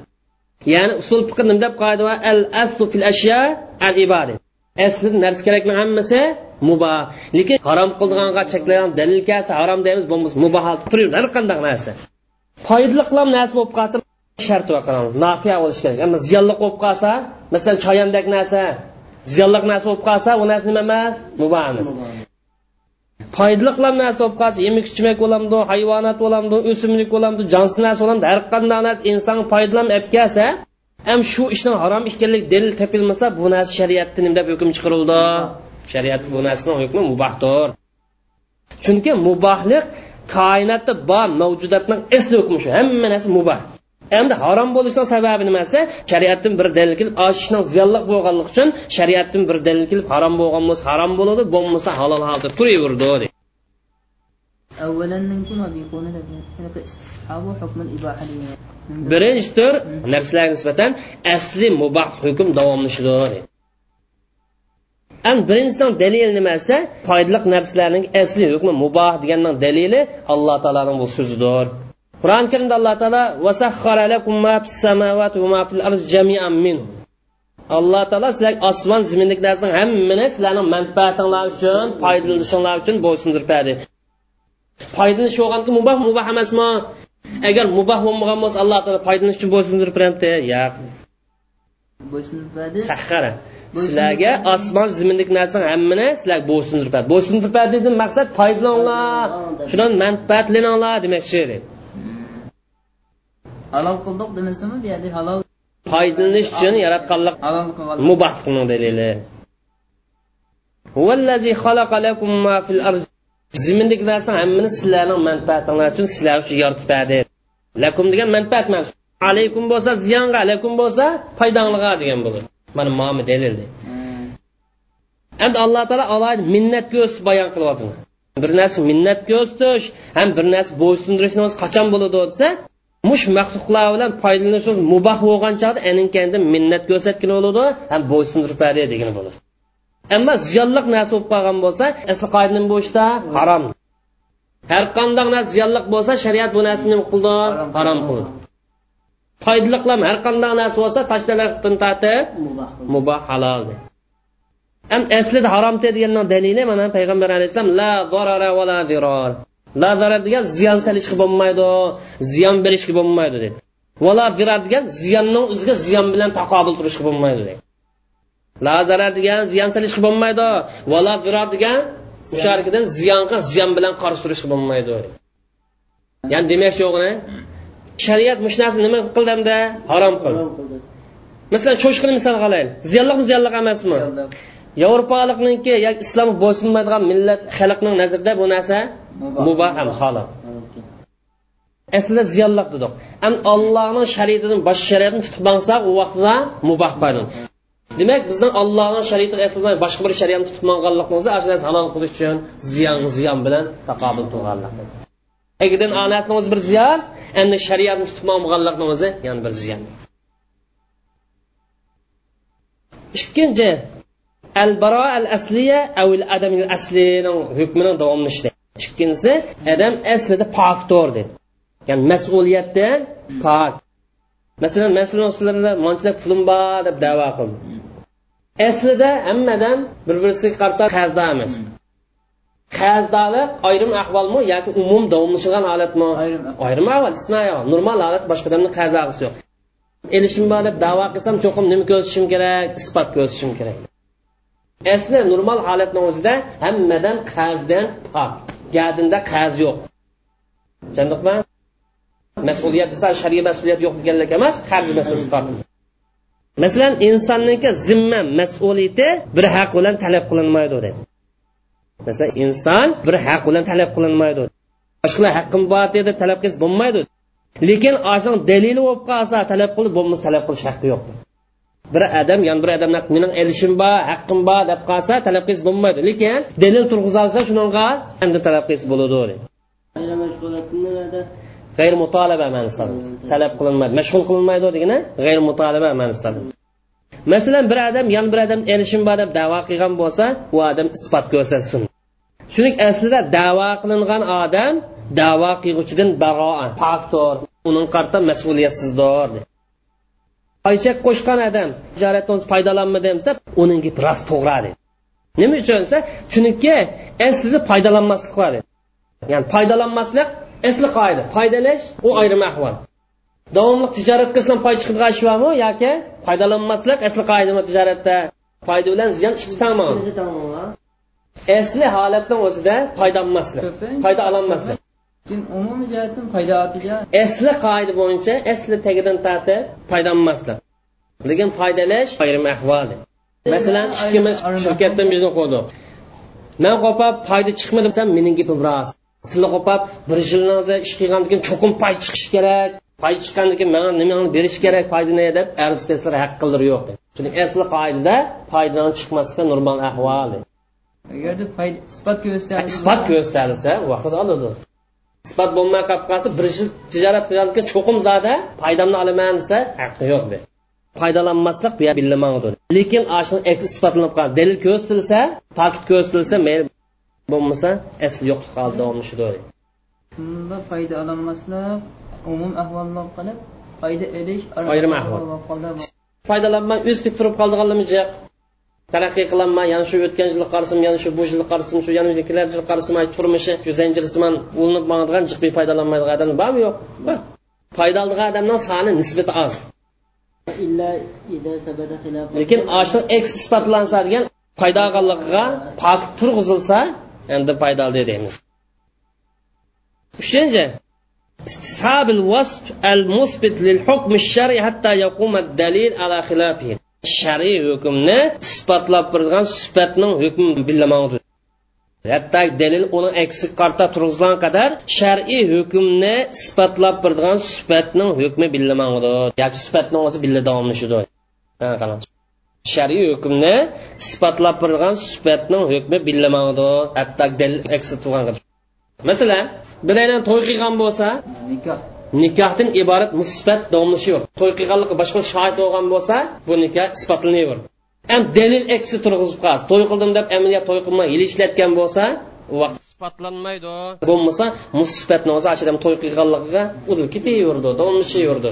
ya'ni usul fiqr nima deb qoida al aslu fil ashya al ibadat asli narsa kerakli hammasi? Muboh lekin harom qildiganga cheklagan dalil kelsa harom deymiz bo'lmasa muboh turib har qanday narsa. Foydali qilam narsa bo'lib qolsa shart nafiya bo'lishi kerak. Ammo ziyonli bo'lib qolsa masalan choyandek narsa ziyonli narsa bo'lib qolsa u narsa nima emas? Muboh emas. Foydaliqlar narsa bo'lib qolsa yemak ichmak bo'lamdi hayvonot bo'lamdi o'simlik bo'lamdi jonsiz narsa bo'lamdi. Har qanday narsa inson foydalanib olib kelsa ham shu ishni harom ekanlik dalil topilmasa bu narsa shariatda nima deb hukm chiqarildi. Shariat bu narsani hukmi mubahdir. Chunki mubahlik koinotda bor mavjudotning asli hukmi shu. Hamma narsa mubah. Endi harom bo'lishining sababi nimasi shariatdan bir dalil kelib oshishning ziyonli bo'lganligi uchun shariatdan bir dalil kelib harom bo'lgan bo'lsa harom bo'ladi bo'lmasa halol holda turaverdi birinchi tur narsalarga nisbatan asli mubah hukm davomlashadi ham birinchisidan dalil nimasi foydali narsalarning asli hukmi muboh deganning dalili alloh taoloning bu so'zidir qur'oni karimda alloh taolo alloh taolo sizlarga osmon zaminlik narsaning hammani sizlarning manfaatinglar uchun foydalanishinglar uchun bo'ysundirib berdi foydalanish bo'lganki muboh muboh emasmi? Agar muboh bo'lmagan bo'lsa alloh taolo foydalanish uchun bo'ysundirib beradi yo'q. Sahara sizlarga osmon ziminlik narsani hammani sizlarga bo'ysundirib berdi bo'ysundirib berdi dedim maqsad foydalaninglar. Shundan manfaatlaninglar demoqchi halol qildik demasimi bu yerda halol foydalanish uchun yaratganlik halol qilgan mubohning dalili. Zimindagi narsani hammani sizlarning manfaatinglar uchun sizlar uchun yaratib berdi lakum degan manfaat emas alaykum bo'lsa ziyonga alaykum bo'lsa foydanglarga degan bo'ladi mana momi dalildi endi alloh taolo alohida minnat ko'rsatib bayon qilyapti. Bir narsa minnat ko'rsatish ham bir narsa bo'ysundirishni o'zi qachon bo'ladi desa mush maxluqlar bilan foydalanish muboh bo'lgan chog'da aninkanda minnat ko'rsatgan bo'ladi ham bo'ysundirib berdi degan bo'ladi. Ammo ziyonliq narsa bo'lib qolgan bo'lsa asli qoida nima bo'lishda harom. Har qanday narsa ziyonliq bo'lsa shariat bu narsani nima qildi? Harom qildi. Foydaliqlam har qanday narsa bo'lsa tashlashdan tortib muboh halol ham aslida harom deganni dalili mana payg'ambar alayhissalom la zarara va la zirar la degan ziyon solishga bo'lmaydi ziyon berishga bo'lmaydi dedi. Vala zirar degan ziyonning o'ziga ziyon bilan taqobil turishga bo'lmaydi dedi. La zarar degan ziyon solishga bo'lmaydi vala zirar degan o'sharkidan ziyonga ziyon bilan qarshi turishga bo'lmaydi ya'ni demoqchi yo'g'ini shariat mush narsani nima qildi. Hamda harom qildi. Masalan cho'chqani misol qilaylik ziyonliqmi ziyonliq emasmi yevropalikniki yoki islom bo'ysunmaydigan millat xalqning nazarida bu narsa mubah ham halol aslida ziyonliq dedik. Am allohning shariatidan boshqa shariatni tutib olsak u vaqtda mubah qo'ydi demak bizning allohning shariatiga aslida boshqa bir shariatni tutib olganligimizni shu narsa halol qilish uchun ziyon ziyon bilan taqobil qilganlik agardan onasini o'zi bir ziyon endi shariatni tutib olmaganlikni o'zi yana bir ziyon. Ikkinchi al baro al asliya avil adam aslining hukmining davomlanishi ikkinchisi adam aslida pokdir dedi ya'ni mas'uliyatdan pok masalan masalan manchilik pulim bor deb davo qildi aslida hammadan bir birisiga qarata qarzda emas qarzdorlik ayrim ahvolmi yoki umum davomlashgan holatmi ayrim ahvol istisnoy normal holat boshqa odamni qarzog'isi yo'q elishim bor deb davo qilsam cho'qim nima ko'rsatishim kerak isbot ko'rsatishim kerak asli normal holatni o'zida hammadan qarzdan pok gadinda qarz yo'q. Tushundingmi mas'uliyat desa shariy mas'uliyat yo'q deganlik emas qarz masalasi bor. Masalan insonniki zimma mas'uliyati bir haq bilan talab qilinmaydi deydi. Masalan inson bir haq bilan talab qilinmaydi. Boshqalar haqqim bor deb talab qilsa bo'lmaydi. Lekin oshni dalili bo'lib qolsa talab qilib bo'lmasa talab qilish haqqi yo'q. Bir odam yon bir odamni mening elishim bor haqqim bor deb qolsa talab qilsa bo'lmaydi. Lekin dalil turg'izolsa shunga endi talab qilsa bo'ladi g'ayr mutolaba ma'nosida talab qilinmaydi mashg'ul qilinmaydi degani g'ayr mutolaba ma'nosida masalan bir odam yon bir odam erishim bor deb davo qilgan bo'lsa u odam isbot ko'rsatsin. Shuning aslida davo qilingan odam davo qilg'uchidan baroa pokdir uning qarta mas'uliyatsizdir oychak qo'shgan odam tijoratdan foydalanmadim desa uning gapi rost to'g'ri dedi nima uchun desa chunki aslida foydalanmaslik bor ya'ni foydalanmaslik asli qoida foydalash u ayrim ahvol. Davomli tijorat qilsam foyda chiqadigan ish bormi yoki foydalanmaslik asli qoidami tijoratda? Foyda bilan ziyon ikki tomon asli holatni o'zida foyda olmaslik foyda ololmaslik umumiy jihatdan foyda asli qoida bo'yicha asli tagidan tortib foyda olmaslik lekin foydalash ayrim ahvol masalan ikkimiz shirkatdan bizni qo'ydik man qo'pab foyda chiqmadi desam mening gapim rost. Sizlar qo'pab bir yilni ish qilgandan keyin cho'qim pay chiqish kerak. Pay chiqqandan keyin mana nimani berish kerak foydani deb arz qilsalar haqqilari yo'q chunki asli qoidada foydadan chiqmaslikka normal ahvol agarda isbot ko'rsatilsa isbot ko'rsatilsa vaqtida oladi isbot bo'lmay qolib qolsa bir yil tijorat keyin cho'qim zoda foydamni olaman desa haqqi yo'q de. Foydalanmaslik bu billamadi lekin ashuni isbotlanib qoldi dalil ko'rsatilsa fakt ko'rsatilsa mayli bo'lmasa asli yo'qlik holida davomlashadi bunda foyda ololmaslik umum ahvolni qilib foyda ilish ayrim ahvol. foydalanmay o'z turib qoldiganlarmi taraqqiy qilaman yana shu o'tgan yilni qarasam yana shu bu yilni qarasam shu yana kelar yil qarasam turmushi shu zanjirsimon ulinib boradigan jiqbiy foydalanmaydigan odam bormi yo'q bor. Foyda oldigan odamni soni nisbati oz. Lekin ashuni eks isbotlansa degan foyda olganligiga pokit turg'izilsa endi foyda oldi deymiz. Uchinchi sabil vasf al musbit lil hukm shari hatta yaqum dalil ala khilafih shar'iy hukmni isbotlab turgan sifatning hukmi billamadi hatto dalil uni aksi qarta turg'izgan qadar shar'iy hukmni isbotlab turgan sifatning hukmi billamadi yoki sifatning o'zi billa davomlashidi shar'iy hukmni isbotlab turgan sifatning hukmi billamadi hatto dalil aksi turgan masalan bilaydan to'y qilgan bo'lsa nikoh. Nikohdan iborat musbat yo'q. To'y qilganligi boshqa shohid bo'lgan bo'lsa bu nikoh isbotlanaverdi ham dalil eksi turg'izib qolsa to'y qildim deb amaliyot to'y qilmay yil ishlatgan bo'lsa u vaqt isbotlanmaydi. bo'lmasa musibatni o'zi ashadam to'y qilganligiga udil ketaverdi davomlashaverdi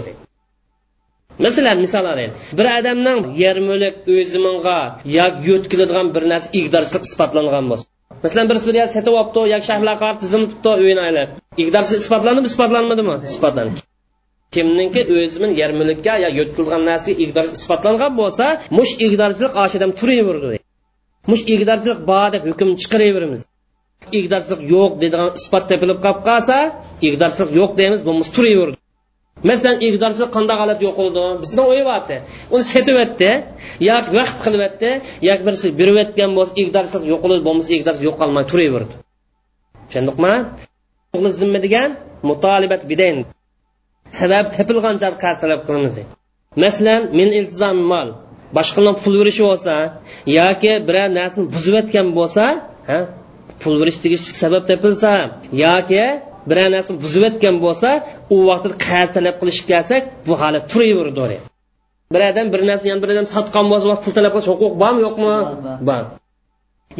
masalan misol olaylik bir odamning yer mulk o'zi minga yoki yo'tkiladigan bir narsa igdorchilik isbotlangan bo'lsa masalan birisi bir yer setib olibdi yoki shahlar qarab tizimtibdi uyini aylab. Iqdorsiz isbotlandimi isbotlanmadimi? Isbotlandi kimninki o'zini yer mulkka yo yo'tilgan narsaga iqdor isbotlangan bo'lsa mush iqdorchilik oshidan turaverdi. Mush iqdorchilik bor deb hukm chiqaraveramiz. Iqdorchilik yo'q deydigan isbot topilib qolib qolsa iqdorchilik yo'q deymiz bo'lmasa turaverdi. Masalan iqdorchilik qanday holat yo'qoldi bizni o'yyapti uni setyapti yoki vaqt qilyapti yoki birisi berayotgan bo'lsa igdorchilik yo'qolib bo'lmasa igdorchilik yo'qolmay turaverdi. Tushundikmi zimmi degan mutolibat bidayn. Sabab tepilgan joy qarz talab qilamiz. Masalan men iltizom mol boshqalarni pul berishi bo'lsa yoki biror narsani buzib bo'lsa bo'lsa pul berish tegishli sabab topilsa yoki biror narsani buzayotgan bo'lsa u vaqtda qarz talab qilishib kelsak bu holat turaverdi. Bir odam bir narsani yana bir odam sotgan bo'lsa pul talab qilish huquq bormi yo'qmi? Bor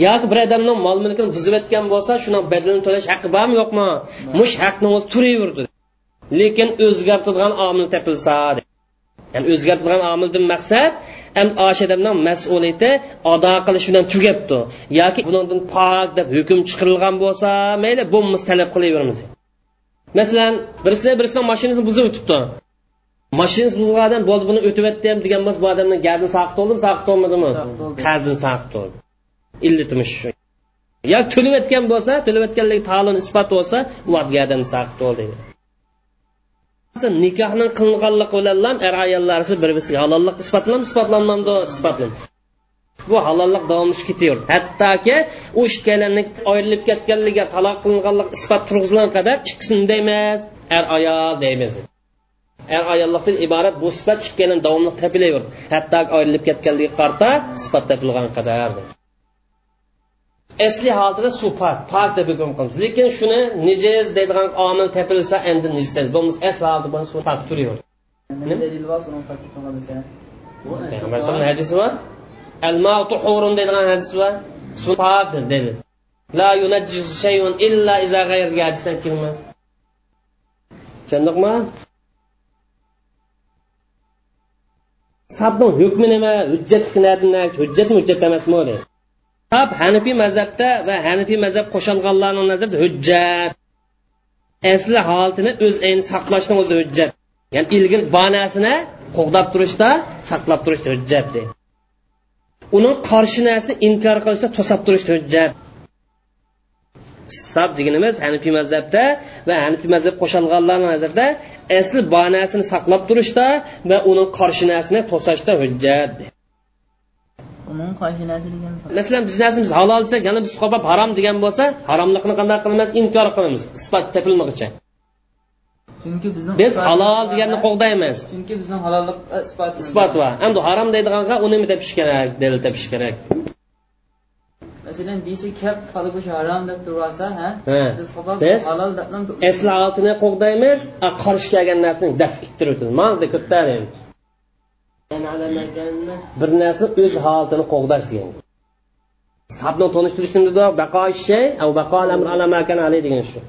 yoki bir odamni mol mulkini buzib o'tgan bo'lsa shuni badalini to'lash haqqi bormi yo'qmi? Mush haqni o'zi turaverdi. Lekin o'zgartiradigan omil topilsa ya'ni o'zgartiradigan omildan maqsad o'sha odamning mas'uliyati ado qilish bilan tugabdi. Yoki bundan pok deb hukm chiqarilgan bo'lsa mayli bo'lmas talab qilaveramiz masalan birisi birisini mashinasini buzib o'tibdi mashinasi buzgan odam bo'ldi buni o'tib o'tdim degan bo'lsa bu odamni gardini saqit bo'ldimi saqit bo'lmadimi qarzini saqit bo'ldi illatimish shu. Yo to'lab o'tgan bo'lsa to'lab o'tganligi ta'lun isbot bo'lsa u gardini saqit bo'ldi nikohning qilinganligi bilan er ayollar bir biriga halollik isbotlanadi isbotlanmadi isbotlanadi bu halollik davomlashib ketaverdi. Hattoki u ikkalanni ayrilib ketganligi taloq qilinganlik isbot turg'izilgan qadar ikkisini deymiz er ayol deymiz er ayollikdan iborat bu sifat ikkalan davomli topilaverdi hatto ayrilib ketganligi qarta sifat topilgan qadar asli holatida suv pok pok deb hukm qilamiz. Lekin shuni nijiz deydigan omil topilsa endi nijiz. Bo'lmasa asli holatida buni suv pok turaverdi. Payg'ambar alayhisalom hadisi bor. Al mautu hurun deydigan hadis bor. Suv pok dedi. La yunajjizu shayun illa iza g'ayr hadisdan kelmas. Tushundikmi sabni hukmi nima hujjat hujjatmi hujjat emasmi deydi sab hanifiy mazhabda va hanifiy mazhab qo'shilganlarning nazarida hujjat. Asli holatini o'z ayni saqlashni o'zi hujjat. Ya'ni ilgir banasini qo'g'dab turishda saqlab turishda hujjat deydi uning qarshi narsani inkor qilishda to'sab turishda hujjat. Sab deganimiz hanifiy mazhabda va hanifiy mazhab qo'shilganlarning nazarida asli banasini saqlab turishda va uning qarshi narsani to'sashda hujjat. Masalan biz narsamiz halol desak yana biz qolib harom degan bo'lsa haromlikni qanday qilamiz? Inkor qilamiz isbot topilmoqcha chunki bizni biz halol deganni qo'g'daymiz. Chunki bizni halollik isbot isbot bor endi harom deydiganga uni nima topish kerak dalil topish kerak masalan birisi kap qola go'sht harom deb tursa ha? Biz biz halol asli oltini qo'g'daymiz qarshi kelgan narsani daf ittirib o'tamiz. Mana ko'taramiz bir narsa o'z holatini qo'g'dash degan. Sabni tanishtirishda baqo shay au baqo degan shu.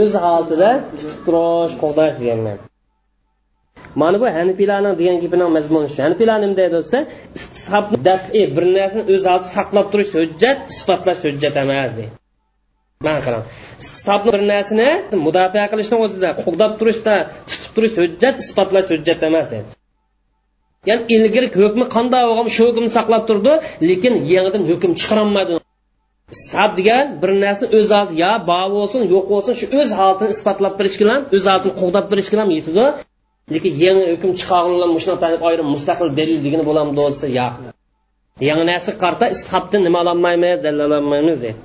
O'z holatida tutib turish qo'g'dash degan mana bu hanifiylarni degan gapini mazmuni shu hanifiylar nima deydi desa dafi bir narsani o'z oldida saqlab turish hujjat isbotlash hujjat emas deydi. Man qilaman istisobni bir narsani mudofaa qilishni o'zida qo'g'dab turishda tutib turish hujjat isbotlash hujjat emas deydi. Ya'ni ilgari hukmi qanday bo'lgan shu hukmni saqlab turdi lekin yangidan hukm chiqarolmadi sab degan bir narsani o'z oldi yo bor bo'lsin yo'q bo'lsin shu o'z holatini isbotlab berish bilan o'z holatini qo'g'dab berish bilan yetadi. Lekin yangi hukm chiqargan shunaqa ayrim mustaqil dalil degani bo'lamdi desa yo'q. Yangi narsa qarta ishobdan nima ololmaymiz dalillolmaymiz deydi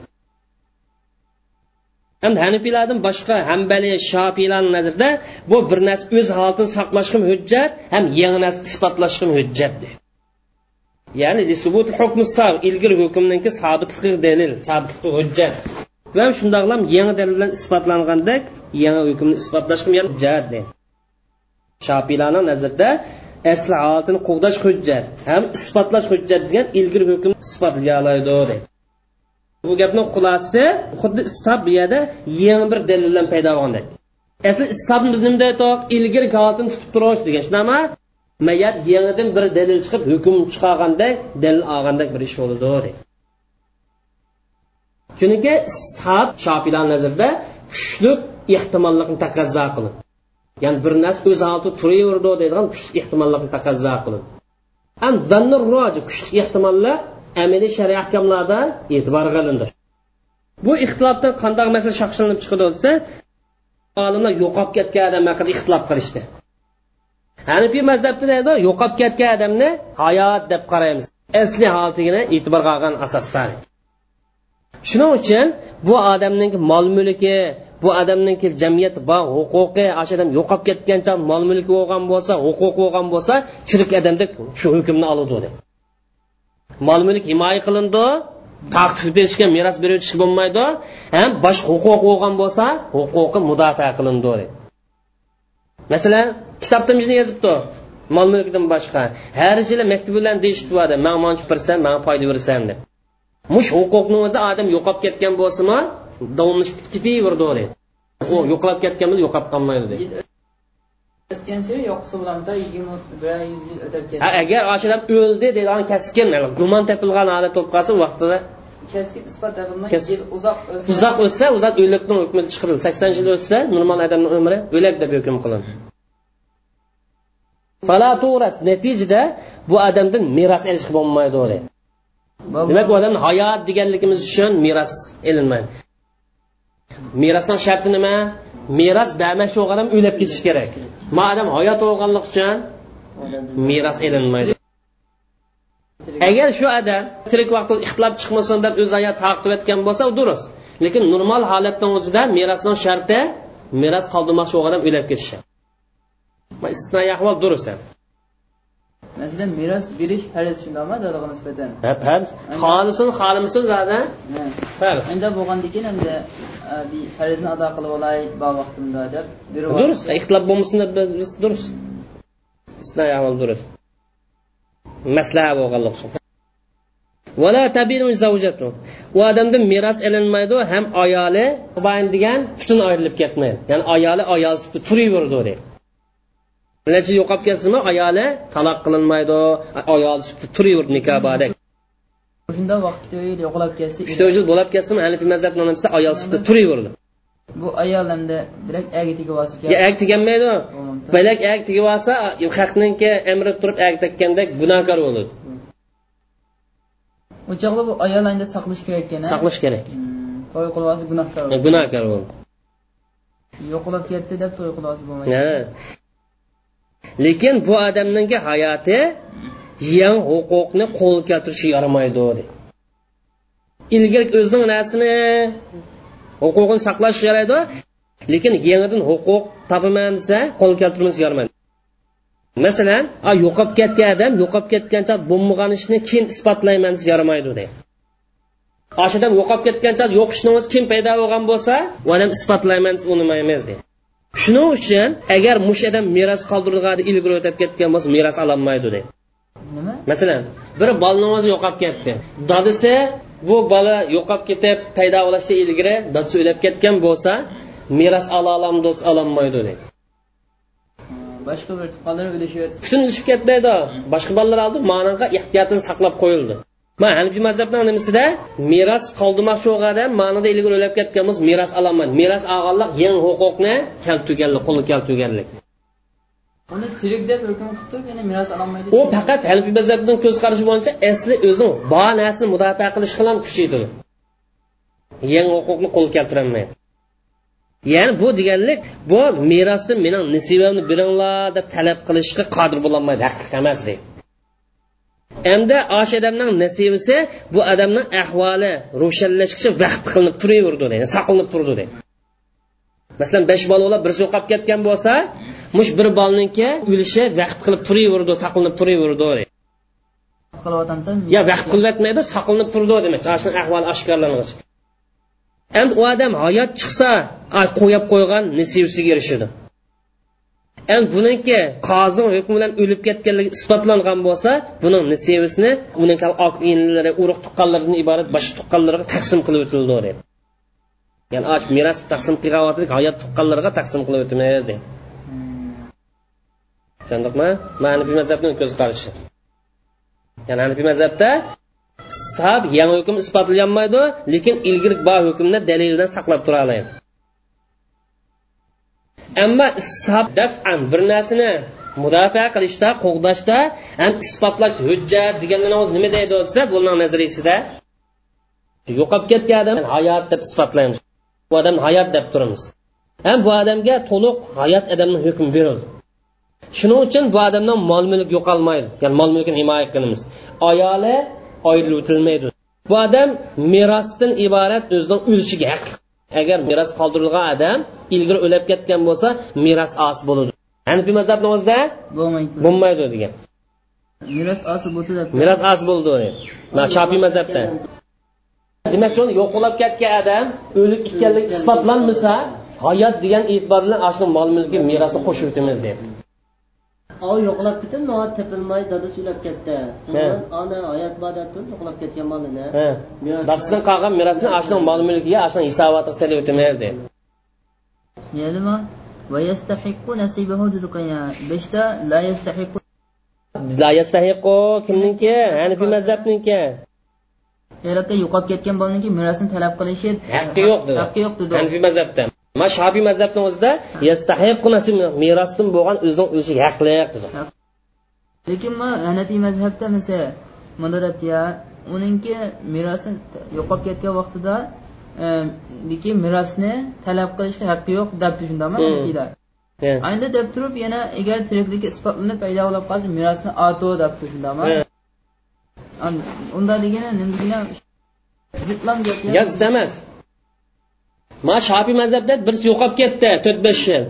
endi hanifiylardan boshqa hambali shofiylarni nazarida bu bir narsa o'z holatini saqlashga hujjat ham yangi narsa isbotlashga hujjat ya'ni ilgari hukmninki sobitligi dalil sobitligi hujjat. Va shundoqlam yangi dalil bilan isbotlangandek yangi hukmni isbotlashga hujjat shofiylarni nazarida asli holatini qug'dash hujjat ham isbotlash hujjat degan ilgari hukm isbotlaydi bu gapni xulosasi xuddi issob bu yerda yangi bir dalil bilan paydo bo'lgandek asli issobni biz nima deytoq ilgari holatini tutib turish degan. Shunaqmi mayat yangidan bir dalil chiqib hukm chiqargandek dalil olgandek bir ish bo'ladi deydi. Chunki sab shofiylar nazarida kuchli ehtimollikni taqozo qilib ya'ni bir narsa o'z holida turaverdi deydigan kuchli ehtimollikni taqozo qiladi ham zanni roji kuchli ehtimollar amaliy shariy ahkamlarda e'tiborga olindi bu ixtilofdan qanday masala shaqshilanib chiqadi desa olimlar yo'qolib ketgan odam haqida ixtilof qilishdi. Hanifiy mazhabda deydi yo'qolib ketgan odamni hayot deb qaraymiz. Asli holatigini e'tiborga olgan asosda. Shuning uchun bu odamning mol mulki bu odamniki jamiyat bor huquqi shu odam yo'qolib ketgancha mol mulki bo'lgan bo'lsa huquqi bo'lgan bo'lsa chirik odamdek shu hukmni oladi mol mulk himoya qilindi taqib etishga meros berib bo'lmaydi ham boshqa huquq bo'lgan bo'lsa huquqi mudofaa qilindi masalan kitobda yozibdi mol mulkdan boshqa. Har yili maktab bilan deyishibdi man manchi bersan man foyda bersan deb. Mush huquqni o'zi odam yo'qolib ketgan bo'lsinmi davomlashib ketaverdi deydi u yo'qolib ketgan bo'lsa yo'qolib qolmaydi deydi o'tgan sari yo'qsa bo'lamida yigirma bir yuz yil o'tib ketdi. Agar oshiram o'ldi deydigan kaskin gumon topilgan holat bo'lib qolsa u vaqtida kaskin isbot topilmay yil uzoq uzoq o'tsa uzoq o'likni hukmi chiqarildi. Sakson yil o'tsa normal odamni umri o'lak deb hukm qilindi. Natijada bu odamdan meros olish bo'lmaydi deydi demak bu odamni hayot deganligimiz uchun meros ilinmaydi merosning sharti nima? Meros bamash bo'lgan o'ylab o'lib kerak. Madam hayot bo'lganligi uchun meros ilinmaydi. Agar shu odam tirik vaqtda ixtilob chiqmasin deb o'z hayot taqib etgan bo'lsa u durust. Lekin normal holatdan o'zida merosning sharti meros qoldirmoqchi bo'lgan odam o'lib ketishi istisnoiy ahvol durust masalan meros berish farz shundaqmi dadaga nisbatan ha farz xolisin xolimisin zada farz endi bo'lgandan keyin endi farzni ado qilib olay bor vaqtimda deb durust ixtilof bo'lmasin deb durust istisnoiy ahvol durust maslaha bo'lganlik uchun vala tabinu zavjatu u odamdan meros ilinmaydi ham ayoli degan butun ayrilib ketmaydi ya'ni ayoli ayolsiz turaverdi deydi necha yo'qolib ketsinmi ayoli? Taloq qilinmaydi. Ayol turaverdi nikohdek shunda vaqt yo'qolib ketsa uchta yil bo'lib ketsin hanifiy mazhab nomimizda ayol sutda turaverdi. Bu ayol endi bilak agi tegib olsa ag teganmaydi bilak ag tegib olsa haqninki amri turib ag tekkandek gunohkor bo'ladi u chog'da bu ayol endi saqlash kerak ekan saqlash kerak. To'y qilib olsa gunohkor gunohkor bo'ldi. Yo'qolib ketdi deb to'y qilib olsa bo'lmaydi lekin bu odamninki hayoti yan huquqni qo'lga keltirishga yaramaydi ilgari o'zining narsini huquqini saqlash yaraydi lekin yangidan huquq topaman desa qo'l keltirmas yaramaydi. Masalan yo'qolib ketgan odam yo'qolib ketgancha bo'lmagan ishni keyin isbotlayman desa yaramaydi deydi odam yo'qolib ketgancha yo'q ishni o'zi kim paydo bo'lgan bo'lsa u odam isbotlayman desa unimaymiz deydi shuning uchun agar mush odam meros qoldirgani ilgari o'tib ketgan bo'lsa meros ololmaydi deydi nima? Masalan bir bolani o'zi yo'qolib ketdi. Dadisi bu bola yo'qolib ketib paydo bo'lishdan ilgari dadasi o'lib ketgan bo'lsa meros ola olamdi desa ololmaydi deydi boshqa bir tuqqanlar o'lishyapti butun o'lishib ketmaydi boshqa bolalar oldi managa ehtiyotini saqlab qo'yildi ma hanifiy mazhabni nimasida meros qoldirmoqchi bo'lgan ma'noda ilgari o'lib ketgan bo'lsa meros ololmaydi meros olganlik yangi huquqni keltirganlik qo'lga keltirganlik uni tirik deb hukm qilib turib yana meros ololmaydi u faqat hanifiy mazhabning ko'z qarashi bo'yicha asli o'zing bor narsani mudofaa qilish bilan kuchaytiradi yangi huquqni qo'lga keltirolmaydi. Ya'ni bu deganlik bu merosni mening nisibamni beringlar deb talab qilishga qodir bo'lolmaydi haqiqiy emas deydi endi o'sha odamning nasibasi bu odamning ahvoli ro'shanlashguncha vaqt qilinib turaverdi deydi saqlanib turdi deydi. Masalan besh bola bir birisi yo'qolib ketgan bo'lsa mush bir bolniki o'lishi vaqt qilib turaverdi saqlanib turaverdi yo vaqt qilyotmaydi saqlanib turdi demak shu ahvol oshkorlangach endi u odam hayot chiqsa qo'yib qo'ygan nisibasiga erishadi. Endi buniki qozing hukmi bilan o'lib ketganligi isbotlangan bo'lsa buning nisibisini uning oq inlari urug' tuqqanlaridan iborat boshqa tuqqanlarga taqsim qilib o'tildi deydi ya'ni och meros taqsim qilyaptik hayot tuqqanlarga taqsim qilib o'tamiz deydi tushundikmi hanifiy mazhabni ko'z qarashi ya'ni hanifiy mazhabda sab yangi hukm isbotlanmaydi lekin ilgari bor hukmni dalil bilan saqlab tura oladi ammo sab dafan bir narsani mudofaa qilishda qo'g'dashda ham isbotlash hujjat deganlarni o'zi nima deydi desa bularni nazariyasida yo'qolib ketgan odam hayot deb isbotlaymiz. Bu odam hayot deb turamiz. Ham bu odamga to'liq hayot odamni hukm berildi. Shuning uchun bu odamdan mol mulk yo'qolmaydi. Ya'ni mol mulkini himoya qilamiz. Ayoli ayrilib o'tilmaydi. Bu odam merosdan iborat o'zining o'lishiga haqli agar meros qoldirilgan odam ilgari o'lib ketgan bo'lsa meros os bo'ladi hanifiy mazhabni o'zida bo'lmaydi. Bo'lmaydi degan. Meros osi bo'ldi deb meros os bo'ldi shofiy mazhabda. Demak shuni yo'qolib ketgan odam o'lik ekanligi isbotlanmasa hayot degan e'tibor bilan ashuni mol mulki merosni qo'shib o'tamiz deydi o yo'qlab ketib noat tepilmay dadasi o'lib ketdi. Ana hayot bor deb turib yo'qlab ketgan molini dadasidan qolgan merosni ashuni mol mulkiga ashuni hisobotga solib o'tamiz beshta la la yastahiqqu kimniki hanifiy mazhabniki Iroqda yo'qolib ketgan bolaninki merosini talab qilishi haqqi yo'q dedi. Haqqi yo'q dedi. Hanifiy mazhabda ma shofiy mazhabni o'zida merosdan bo'lgan o'zining o'zi haqliq lekin ma hanafiy mazhabda misol bunda debdi ya uningki merosni yo'qolib ketgan vaqtida lekin merosni talab qilishga haqqi yo'q debdi shundami hanafiylar. Endi deb turib yana agar tirikligi isbotlanib paydo bo'lib qolsa merosni ato debdi shundami unda degani nimagina zidlam gap yoz ma shofiy mazhabda birisi yo'qolib ketdi to'rt besh yil.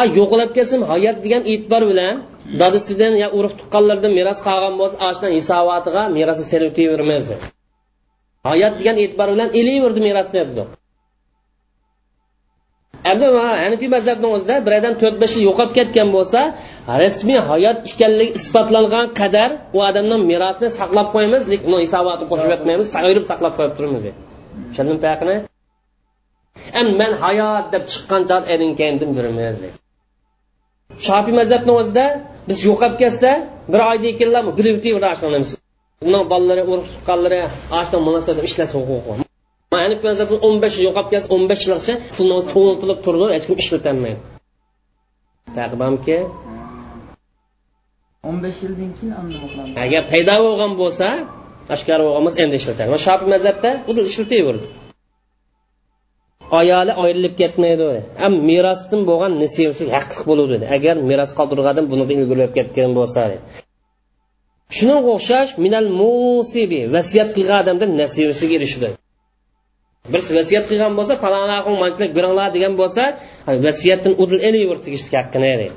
A yo'qolib ketsin hayot degan e'tibor bilan dadasidan yo urug' tuqqanlardan meros qolgan bo'lsa ashna hisobotiga merosni selib o'tavermaymiz hayot degan e'tibor bilan elaverdi merosni dedi endi hanifiy mazhabni o'zida bir odam to'rt besh yil yo'qolib ketgan bo'lsa rasmiy hayot ekanligi isbotlangan qadar u odamni merosini saqlab qo'yamiz lekin uni hisobotini qo'shib yotmaymiz ayirib saqlab qo'yib turamiz. Tushundimi farqini endi man hayot deb chiqqan chog erin keyin birimiz shofiy mazhabni o'zida biz yo'qolib ketsa bir oydan keyin bilib o'taveramiz uni bolalari urug' tuqqanlari ashuna munosabat ishlasa huquqi hanifiy mazhabni o'n besh yil yo'qolib ketsa o'n besh yilgacha pulni to'ltilib turdi hech kim ishlatolmaydi taqbamki o'n besh yildan keyin agar paydo bo'lgan bo'lsa oshkora bo'lgan bo'lsa endi ishlatadi shofiy mazhabda uni ishlataverdi ayoli ayrilib ketmaydi. Ham merosdan bo'lgan nisibsiz haqliq bo'ladi dedi agar meros qoldirgan bunidan ilgirlab ketgan bo'lsa shunga o'xshash minal musibi vasiyat qilgan odamdan nasibasiga erishadi bir vasiyat qilgan bo'lsa falonlarga manchilik beringlar degan bo'lsa vasiyatdan udil elaver tegishlik haqqini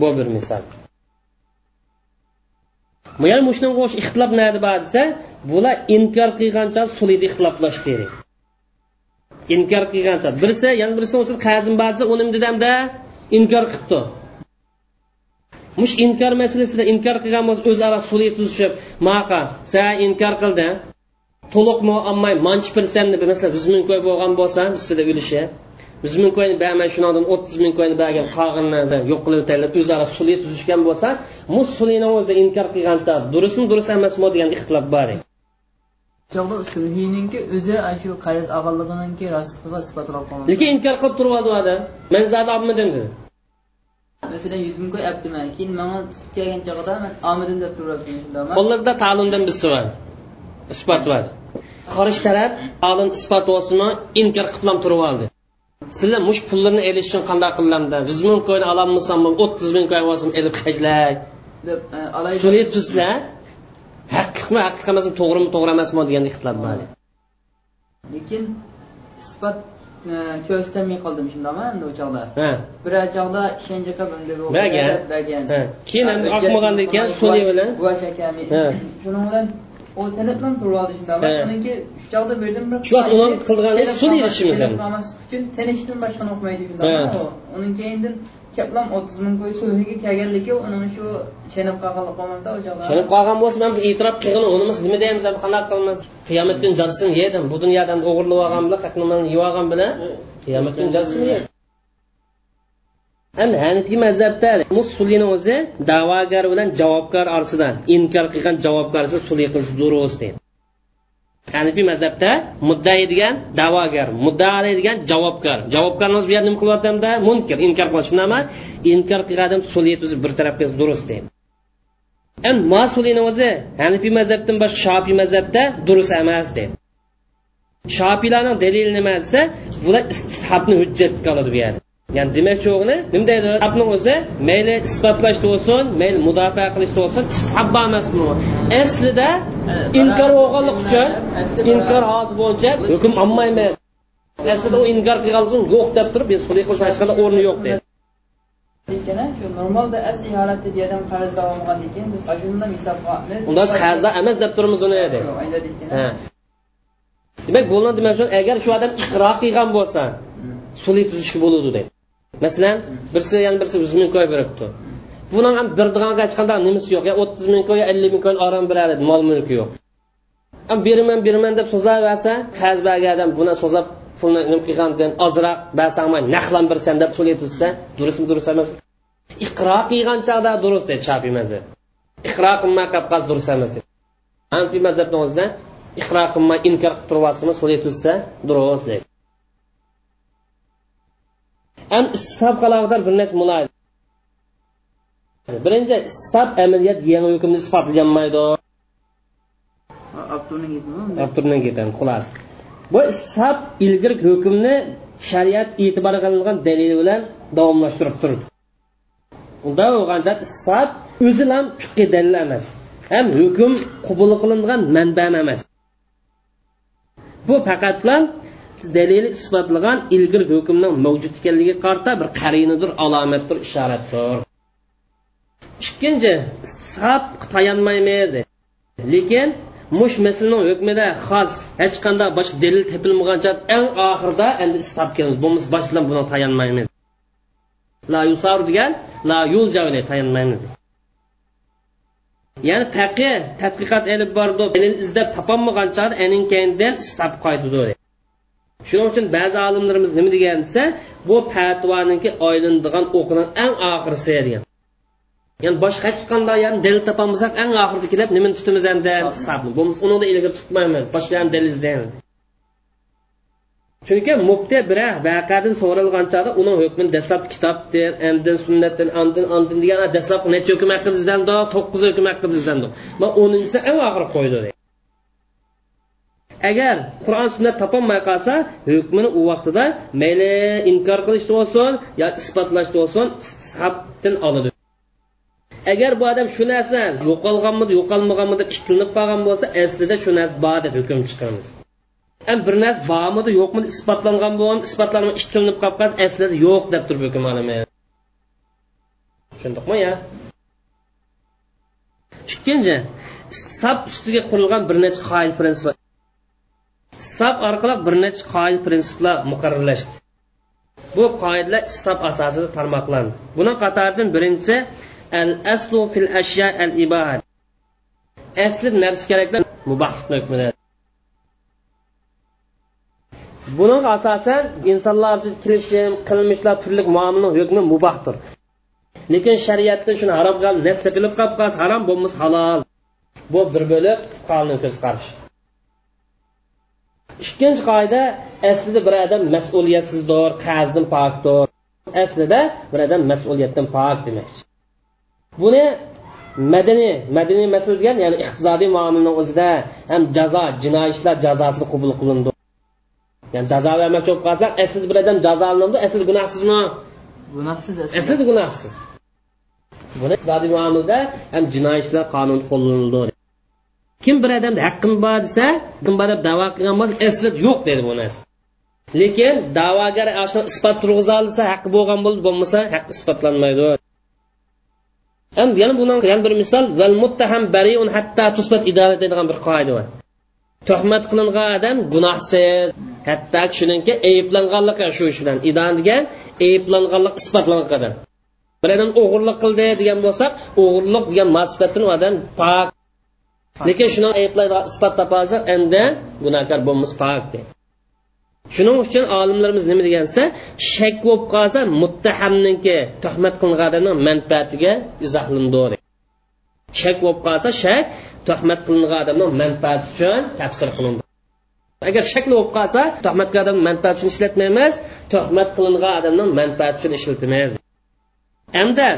bu bir misol. Yana shunga o'xshash ixtilof nada bor desa bular inkor qilgancha sulida ixtiloflashdi inkor qilgancha. Birisi yana birisi o'zi qazim ba'zi uni dedamda inkor qilibdi. Mush inkor masalasida inkor qilgan bo'lsa o'zaro sulh tuzishib maqa sa inkor qildi. To'liq muammay manchi persentni masalan yuz ming ko'y bo'lgan bo'lsa sizda ulushi yuz ming ko'yni bermay shundan o'ttiz ming ko'yni bergan qolganlarni yo'q qilib tayinlab o'zaro sulh tuzishgan bo'lsa bu sulhni o'zi inkor qilgancha durustmi durust emasmi degan ixtilof bor chog'da sulhiyninki o'zi shu qarz og'irligininki rostligiga isbotlab qolgan lekin inkor qilib turyapti odam man zada olmadim dedi. Masalan yuz ming ko'y olibdiman keyin manga tutib kelgan chog'da man olmadim deb turyapman shundami qo'llarda ta'limdan bisi bor isbot bor qarish taraf olim isbot bo'lsinmi inkor qilib turib oldi sizlar mush pullarni elish uchun qanday qilamda yuz ming ko'yni ololmasam o'ttiz ming ko'y olsam elib hajlay deb sulh tuzsa haqiqmi haqiq emasmi to'g'rimi to'g'ri emasmi degan ixtilof bor lekin isbot ko'rsatamay qoldim shundami endi ha. Bir chog'da bunday bergan bergan keyin endi oqmagandan keyin sulh bilan. buvash akam shuning bilan u tiniblam turibdi shundami uniki shu bir shu vaqt uni qilgan sulh ishimiz uchun tinishdan boshqani o'qimaydi shundami uning keyindan kaplam o'ttiz ming qo'y sulhiga kelganligi uni shu chenib qolganlik bo'lmadi o'sha chenib qolgan bo'lsa man e'tirof qilgin unimiz nima deymiz qanaqa qilamiz? Qiyomat kuni jazosini yedim. Bu dunyodan o'g'irlab olgan bilan haqnimani yeb olgan bilan qiyomat kuni jazosini yedim. Endi hanifiy mazhabda musulini o'zi da'vogar bilan javobgar orasida inkor qilgan javobgar sulh qilish durust deydi. Hanifiy mazhabda muddai degan da'vogar muddai degan javobgar javobgarimiz bu yerda nima qilyaptida munkir inkor qilish nima inkor qilgan sulh bir tarafga durust deydi. Endi masulini o'zi hanifiy mazhabdan boshqa shofiy mazhabda durust emas deydi. Shofiylarning dalili nima desa bular istihobni hujjatga oladi bu yerda. Ya'ni demakchi o'g'li nima deydi? Abni o'zi mayli isbotlashda bo'lsin mayli mudofaa qilishda bo'lsin habba emas bu aslida inkor bo'lganlik uchun inkor holati bo'yicha hukm olmaymiz aslida u inkor qilgan uchun yo'q deb turib biz sulh qilishni hech qanday o'rni yo'q deydi. Shu normalda asli holatda bu yerdan qarz davomlagandan keyin biz shundan hisob qilamiz. Unda qarzda emas deb turibmiz uni demak bo'lgan demak agar shu odam iqro qilgan bo'lsa sulh tuzishga bo'ladi deydi masalan birsi yana birsi yuz ming koy beribdi. Buni ham berdiganga hech qanday nimasi yo'q. Ya o'ttiz ming koy ellik ming koy orom beradi mol mulki yo'q. Beraman beraman deb so'zaversa qarz bergan odam buni so'zab pulni nima qilgandan ozroq bersanman naqlan bersan deb so'lay tursa durustmi durust emas. Iqro qilgan chog'da durust deydi shafiy mazhab. Iqro qilmay qolib qolsa durust emas deydi hanfiy mazhabni o'zida iqro qilmay inkor qilib turyapsizmi so'lay tursa durust deydi ham istisob qalovdan bir necha muloyiz birinchi istisob amaliyat yangi hukmni isbotlaganmaydi abturdan ketadi xulos bu istisob ilgari hukmni shariat e'tibor qilingan dalil bilan davomlashtirib turdi unda bo'lgancha istisob o'zi ham fiqi dalil emas ham hukm qabul qilingan manba emas. Bu faqatla dalili isbotlagan ilgir hukmning mavjud ekanligiga qarta bir qarinidir alomatdir ishoratdir. Ikkinchi istishob tayanmaymiz. Lekin mush maslaning hukmida xos hech qanday boshqa dalil topilmagancha eng oxirida endi istishob kelamiz. Bo'lmasa boshdan buni tayanmaymiz. La yusar degan la yul javli tayanmaymiz. Ya'ni taqi tadqiqot ilib bordi dalil izlab topolmagan chog'da aning istab qaytidi shuning uchun ba'zi olimlarimiz nima degan desa bu fatvoninki oylindigan o'qining eng oxirisi degan. Ya'ni boshqa qanday yani dalil topolmasak eng oxirida kelib nimani tutamiz endi bo'lmasa uni ilgari tutmaymiz boshqa ham dalil izlaymiz. Chunki mufti bir vaqadan so'ralgan chog'da uning hukmini dastlab kitobdan andin sunnatdan andin andin degan dastlab necha hukm haqida izlandi to'qqiz hukm haqida izlandi man o'ninchisi eng oxiri qo'ydi agar qur'on sunnat topolmay qolsa hukmini u vaqtida mayli inkor qilish bo'lsin yo isbotlash bo'lsin sabdan oladi. Agar bu odam shu narsa yo'qolganmidi yo'qolmaganmi deb ikkilanib qolgan bo'lsa aslida shu narsa bor deb hukm chiqaramiz. Ham bir narsa bormidi yo'qmidi isbotlangan bo'lgan isbotlanma ikkilanib qolib qolsa aslida yo'q deb turib hukm olaman. Tushundikmi ya? Ikkinchi sab ustiga qurilgan bir necha qoida prinsip istob orqali bir necha qoida prinsiplar muqarrarlashdi. Bu qoidalar istob asosida tarmoqlandi. Buni qatoridan birinchisi al aslu fil ashya al ibaha asli narsa keraklar mubahlik hukmida buning asosan insonlar kelishim qilmishlar turli muomala hukmi mubahdir. Lekin shariatda shuni harom qilib nasl qilib qolib qolsa harom bo'lmasa halol. Bu bir bo'lib fuqaroni ko'z qarashi ikkinchi qoida aslida bir odam mas'uliyatsizdir qarzdan pokdir. Aslida bir odam mas'uliyatdan pok demak. Buni madaniy madaniy masala degan ya'ni iqtisodiy muomalaning o'zida ham jazo jinoiy ishlar jazosini qabul qilindi. Ya'ni jazo bermoqchi bo'lib qolsak aslida bir odam jazolanadi aslida gunohsizmi? Gunohsiz aslida. Gunohsiz. Buni iqtisodiy muomalada ham jinoiy ishlar qonun qo'llanildi kim bir odamda haqqim bor desa haqqim bor deb davo qilgan bo'lsa aslida yo'q dedi bu narsa. Lekin da'vogar shuni isbot turg'iza olsa haqqi bo'lgan bo'ldi bo'lmasa haqqi isbotlanmaydi. Endi yana bundan yana bir misol val muttaham bariun hatta tusbat idora deydigan bir qoida bor. Tuhmat qilingan odam gunohsiz hatto shuningki ayblanganligi shu ish bilan idon degan ayblanganlik isbotlangan bir odam o'g'irlik qildi degan bo'lsak o'g'irlik degan masbatdan odam pok lekin shuni ayblaydigan isbot topolsa endi gunohkor bo'lmas pok deydi shuning uchun olimlarimiz nima degansa shak bo'lib qolsa muttahamniki tuhmat qilingan odamning manfaatiga izohlandi shak bo'lib qolsa shak tuhmat qilingan odamning manfaati uchun tafsir qilindi. Agar shakli bo'lib qolsa tuhmat odam manfaat uchun ishlatmaymiz tuhmat qilingan odamning manfaati uchun ishlatmaymiz. Endi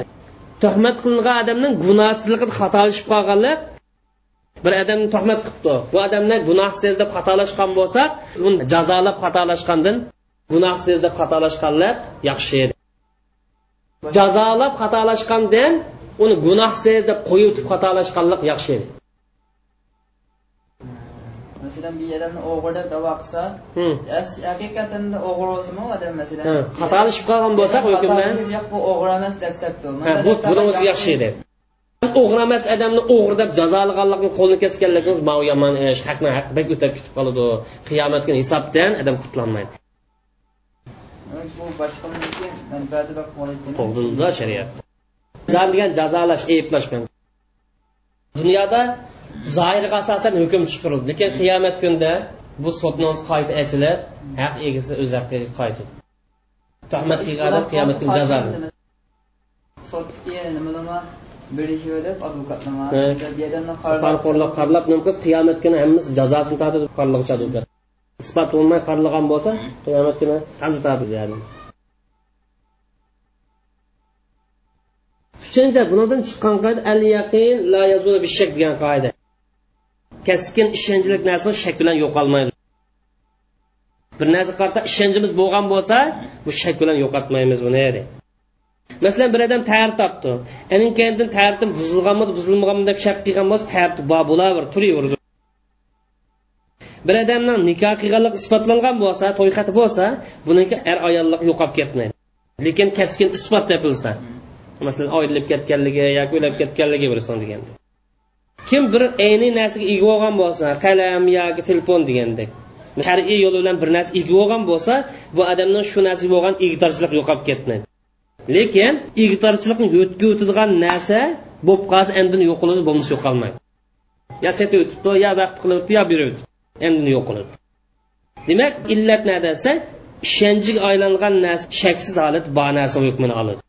tuhmat qilingan odamning gunohsizligida xatolashib qolganlik bir odamni tuhmat qilibdi. Bu odamni gunohsiz deb xatolashgan bo'lsa uni jazolab xatolashgandan gunohsiz deb xatolashganlar yaxshi edi. Jazolab xatolashgandan uni gunohsiz deb qo'yib xatolashganlik yaxshi edi. Masalan bir odamni o'g'ri deb davo qilsa haqiqatan o'g'ri bo'lsinmi odam masalan. Xatolashib qolgan bo'lsa bu o'g'ri emas deb bu buni o'zi yaxshi edi o'g'ri emas odamni o'g'ri deb jazolaganlikni qo'lini kesganligingiz bu yomon ish haqni haqidek o'tab ketib qoladi. Qiyomat kuni hisobdan odam qutlanmaydi. Qo'lda shariat. Degan jazolash ayblash dunyoda zoirga asosan hukm chiqarildi. Lekin qiyomat kunida bu sotni qayta ochilib haq egasi o'z haqqiga qaytadi tuhmat qilgan odam qiyomat kuni sotga nimalama bo'lishib advokatnima parqo'rliq qarlab nima qilsa qiyomat kuni hammasi jazosini tortadi qarliqcha advokat isbot bo'lmay qarlagan bo'lsa qiyomat kuni qazi tortadi ya'ni. Uchinchi bunodan chiqqan qoida al yaqin la yazulu bishak degan qoida. Kasbkin ishonchlik narsa shak bilan yo'qolmaydi. Bir narsa qarta ishonchimiz bo'lgan bo'lsa bu shak bilan yo'qotmaymiz buni masalan bir odam tayyor topdi. Anin keyin tayyordan buzilganmi buzilmaganmi deb shak qilgan bo'lsa tayyor bor bo'laver turaverdi. Bir odamning nikoh qilganligi isbotlangan bo'lsa to'y xati bo'lsa buniki er ayollik yo'qolib ketmaydi. Lekin kaskin isbot topilsa masalan oyrilib ketganligi yoki o'lib ketganligi bilsin deganda. Kim bir ayniy narsaga ega bo'lgan bo'lsa qalam yoki telefon degandek shar'iy yo'l bilan bir narsa ega bo'lgan bo'lsa bu odamning shu narsaga bo'lgan egdorchilik yo'qolib ketmaydi. Lekin egtorchilikni yo'tga o'tadigan narsa bo'lib qolsa endi yo'q qiladi bo'lmasa yo'qolmaydi. Yo seti o'tibdi yo vaqt qilibdi yo berib endi yo'q qiladi demak illat nima desa ishonchiga aylangan narsa shaksiz holat bor narsa hukmini oladi.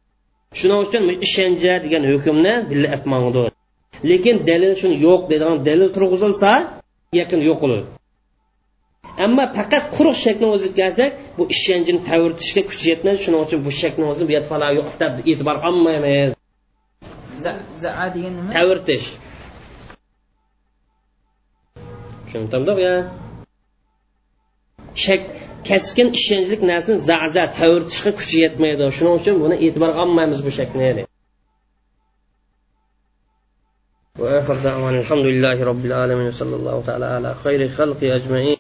Shuning uchun ishoncha degan hukmni billa lekin dalil shuni yo'q deydigan dalil turg'izilsa yaqin yo'q bo'ladi ammo faqat quruq shakni o'ziga kelsak bu ishonchni tavirtishga kuchi yetmaydi shuning uchun bu shakni o'zini bu yerda yo'q deb e'tibor olmaymiz zaa degan nima tavirtish tushundimmi ya shak kaskin ishonchlik narsani zaza tavirtishga kuchi yetmaydi shuning uchun buni e'tibor olmaymiz bu shakni وآخر دعوانا الحمد لله رب العالمين وصلى الله تعالى على خير خلق أجمعين